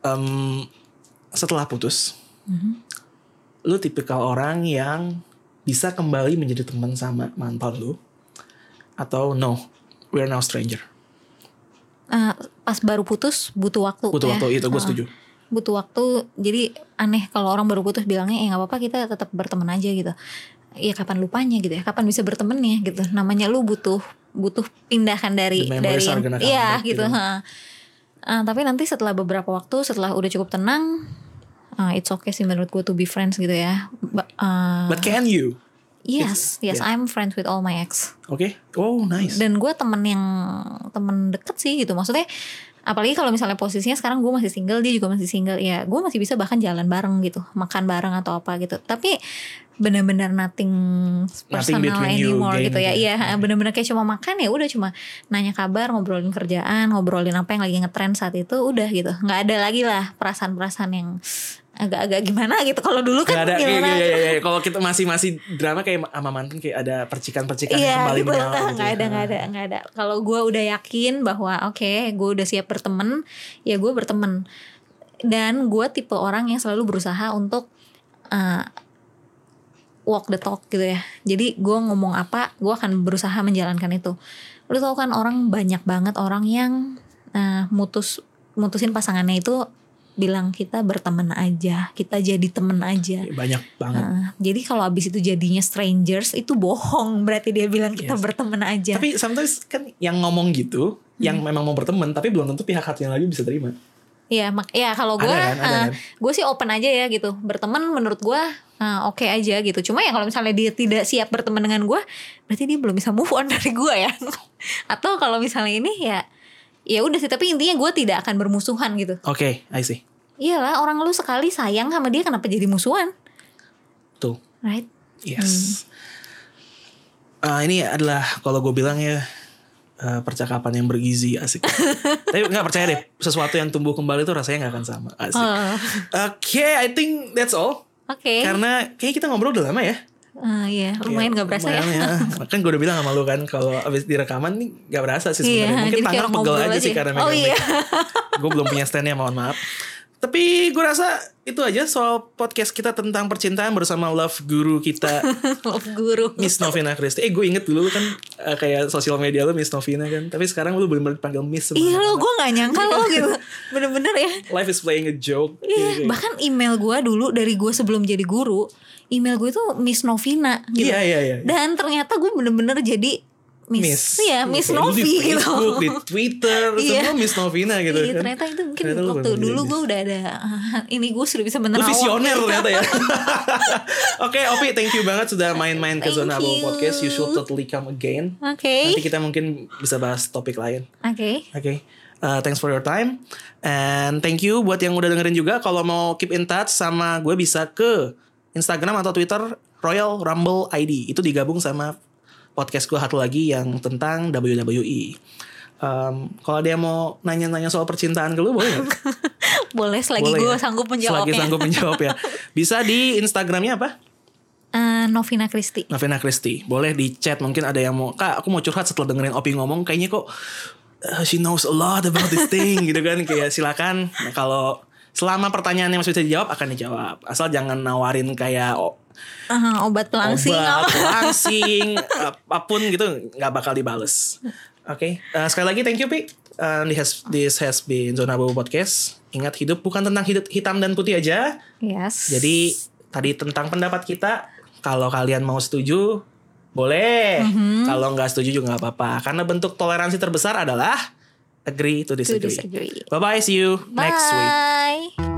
Um, setelah putus lu tipikal orang yang bisa kembali menjadi teman sama mantan lu atau no we're now stranger Eh, pas baru putus butuh waktu butuh ya. waktu itu gue Heeh. setuju butuh waktu jadi aneh kalau orang baru putus bilangnya ya nggak apa-apa kita tetap berteman aja gitu ya kapan lupanya gitu ya kapan bisa bertemannya gitu namanya lu butuh butuh pindahkan dari dari yang iya gitu gitu. Ah, tapi nanti setelah beberapa waktu setelah udah cukup tenang ah, it's okay sih menurut gue to be friends gitu ya. Ba- ah, but can you? Yes yes yeah. I'm friends with all my ex. Oke oh nice. Dan gue temen yang temen deket sih gitu. Maksudnya apalagi kalau misalnya posisinya sekarang gue masih single dia juga masih single. Ya gue masih bisa bahkan jalan bareng gitu. Makan bareng atau apa gitu. Tapi benar-benar nothing personal you anymore gitu ya. gitu iya ya. benar-benar kayak cuma makan ya udah cuma nanya kabar ngobrolin kerjaan ngobrolin apa yang lagi ngetren saat itu udah gitu. Nggak ada lagi lah perasaan-perasaan yang agak-agak gimana gitu kalau dulu kan Gak ada iya, gimana iya, iya, iya. kalau kita masih masih drama kayak sama mantan kayak ada percikan-percikan yang Iya kembali gitu menyala gitu nggak ya. ada nggak ada nggak ada. Kalau gue udah yakin bahwa oke gue udah siap berteman, ya gue berteman. Dan gue tipe orang yang selalu berusaha untuk uh, walk the talk gitu ya. Jadi gue ngomong apa, gue akan berusaha menjalankan itu. Lu tau kan orang banyak banget orang yang uh, mutus mutusin pasangannya itu bilang kita berteman aja, kita jadi temen aja. banyak banget Nah, jadi kalau abis itu jadinya strangers itu bohong berarti dia bilang kita Yes. berteman aja. Tapi sometimes kan yang ngomong gitu, yang Hmm. memang mau berteman, tapi belum tentu pihak hatinya lagi bisa terima. Iya, mak ya kalau gue, kan, ada kan. gue sih open aja ya gitu. Berteman menurut gue uh, oke aja gitu. Cuma ya kalau misalnya dia tidak siap berteman dengan gue, berarti dia belum bisa move on dari gue ya. Atau kalau misalnya ini ya, ya udah sih. Tapi intinya gue tidak akan bermusuhan gitu. Oke, I see. Iyalah orang lu sekali sayang sama dia kenapa jadi musuhan, Tuh, right? yes. Hmm. Ah, ini adalah kalau gue bilang ya eh, percakapan yang bergizi asik. Tapi nggak percaya deh, sesuatu yang tumbuh kembali itu rasanya nggak akan sama. Asik. Oh, Oke, I think that's all. Oke. Karena kayaknya kita ngobrol udah lama ya. Ah, iya, lumayan Iya, gak berasa ya. lumayan Kan gue udah bilang sama lu kan kalau abis direkaman nih gak berasa sih sebenarnya. Iya, Mungkin tangan pegel aja aja. sih karena Oh, megang iya. gue belum punya standnya mohon maaf. Tapi gue rasa itu aja soal podcast kita tentang percintaan bersama love guru kita Love guru. Miss Novina Christie. Eh gue inget dulu kan eh, kayak sosial media lu Miss Novina kan. Tapi sekarang lu bener-bener panggil Miss. Iya lo gue gak nyangka lo gitu Bener-bener ya Life is playing a joke. Iya bahkan email gue dulu Dari gue sebelum jadi guru Email gue itu Miss Novina gitu Iya iya iya. Dan ternyata gue bener-bener jadi Miss, Miss Kayak dulu Novi di gitu. Facebook, di Twitter, Iya. semua Miss Novina gitu Iya kan. ternyata itu mungkin Ternyata lu waktu dulu Miss. gue udah ada ini gue sudah bisa Lu menerawang. visioner ternyata ya. Oke, Opi, thank you banget sudah main-main ke Zona you. Podcast. You should totally come again. Oke. Nanti kita mungkin bisa bahas topik lain. Oke. Oke. Uh, thanks for your time and thank you buat yang udah dengerin juga kalau mau keep in touch sama gue bisa ke Instagram atau Twitter Royal Rumble ID itu digabung sama podcast gue satu lagi yang tentang WWE. Um, kalau ada yang mau nanya-nanya soal percintaan ke lu boleh nggak? Boleh selagi Boleh gue ya? sanggup Selagi menjawabnya. sanggup menjawab ya. Bisa di Instagramnya apa? Eh, Novina Christie. Novena Christie. Boleh di chat mungkin ada yang mau Kak aku mau curhat setelah dengerin Opi ngomong Kayaknya kok uh, She knows a lot about this thing gitu kan Kayak silakan Nah, Kalau selama pertanyaannya masih bisa dijawab Akan dijawab Asal jangan nawarin kayak oh, Ah, obat pelangsing Obat, apa? langsing Apa pun gitu nggak bakal dibales Oke uh, Sekali lagi thank you Pi Uh, this, has, this has been Zona Bobo Podcast Ingat hidup bukan tentang hidup hitam dan putih aja Yes. jadi tadi tentang pendapat kita, kalau kalian mau setuju, boleh. Mhm. Kalau nggak setuju juga nggak apa-apa. Karena bentuk toleransi terbesar adalah agree to to disagree. disagree. Bye bye, see you next week. Bye.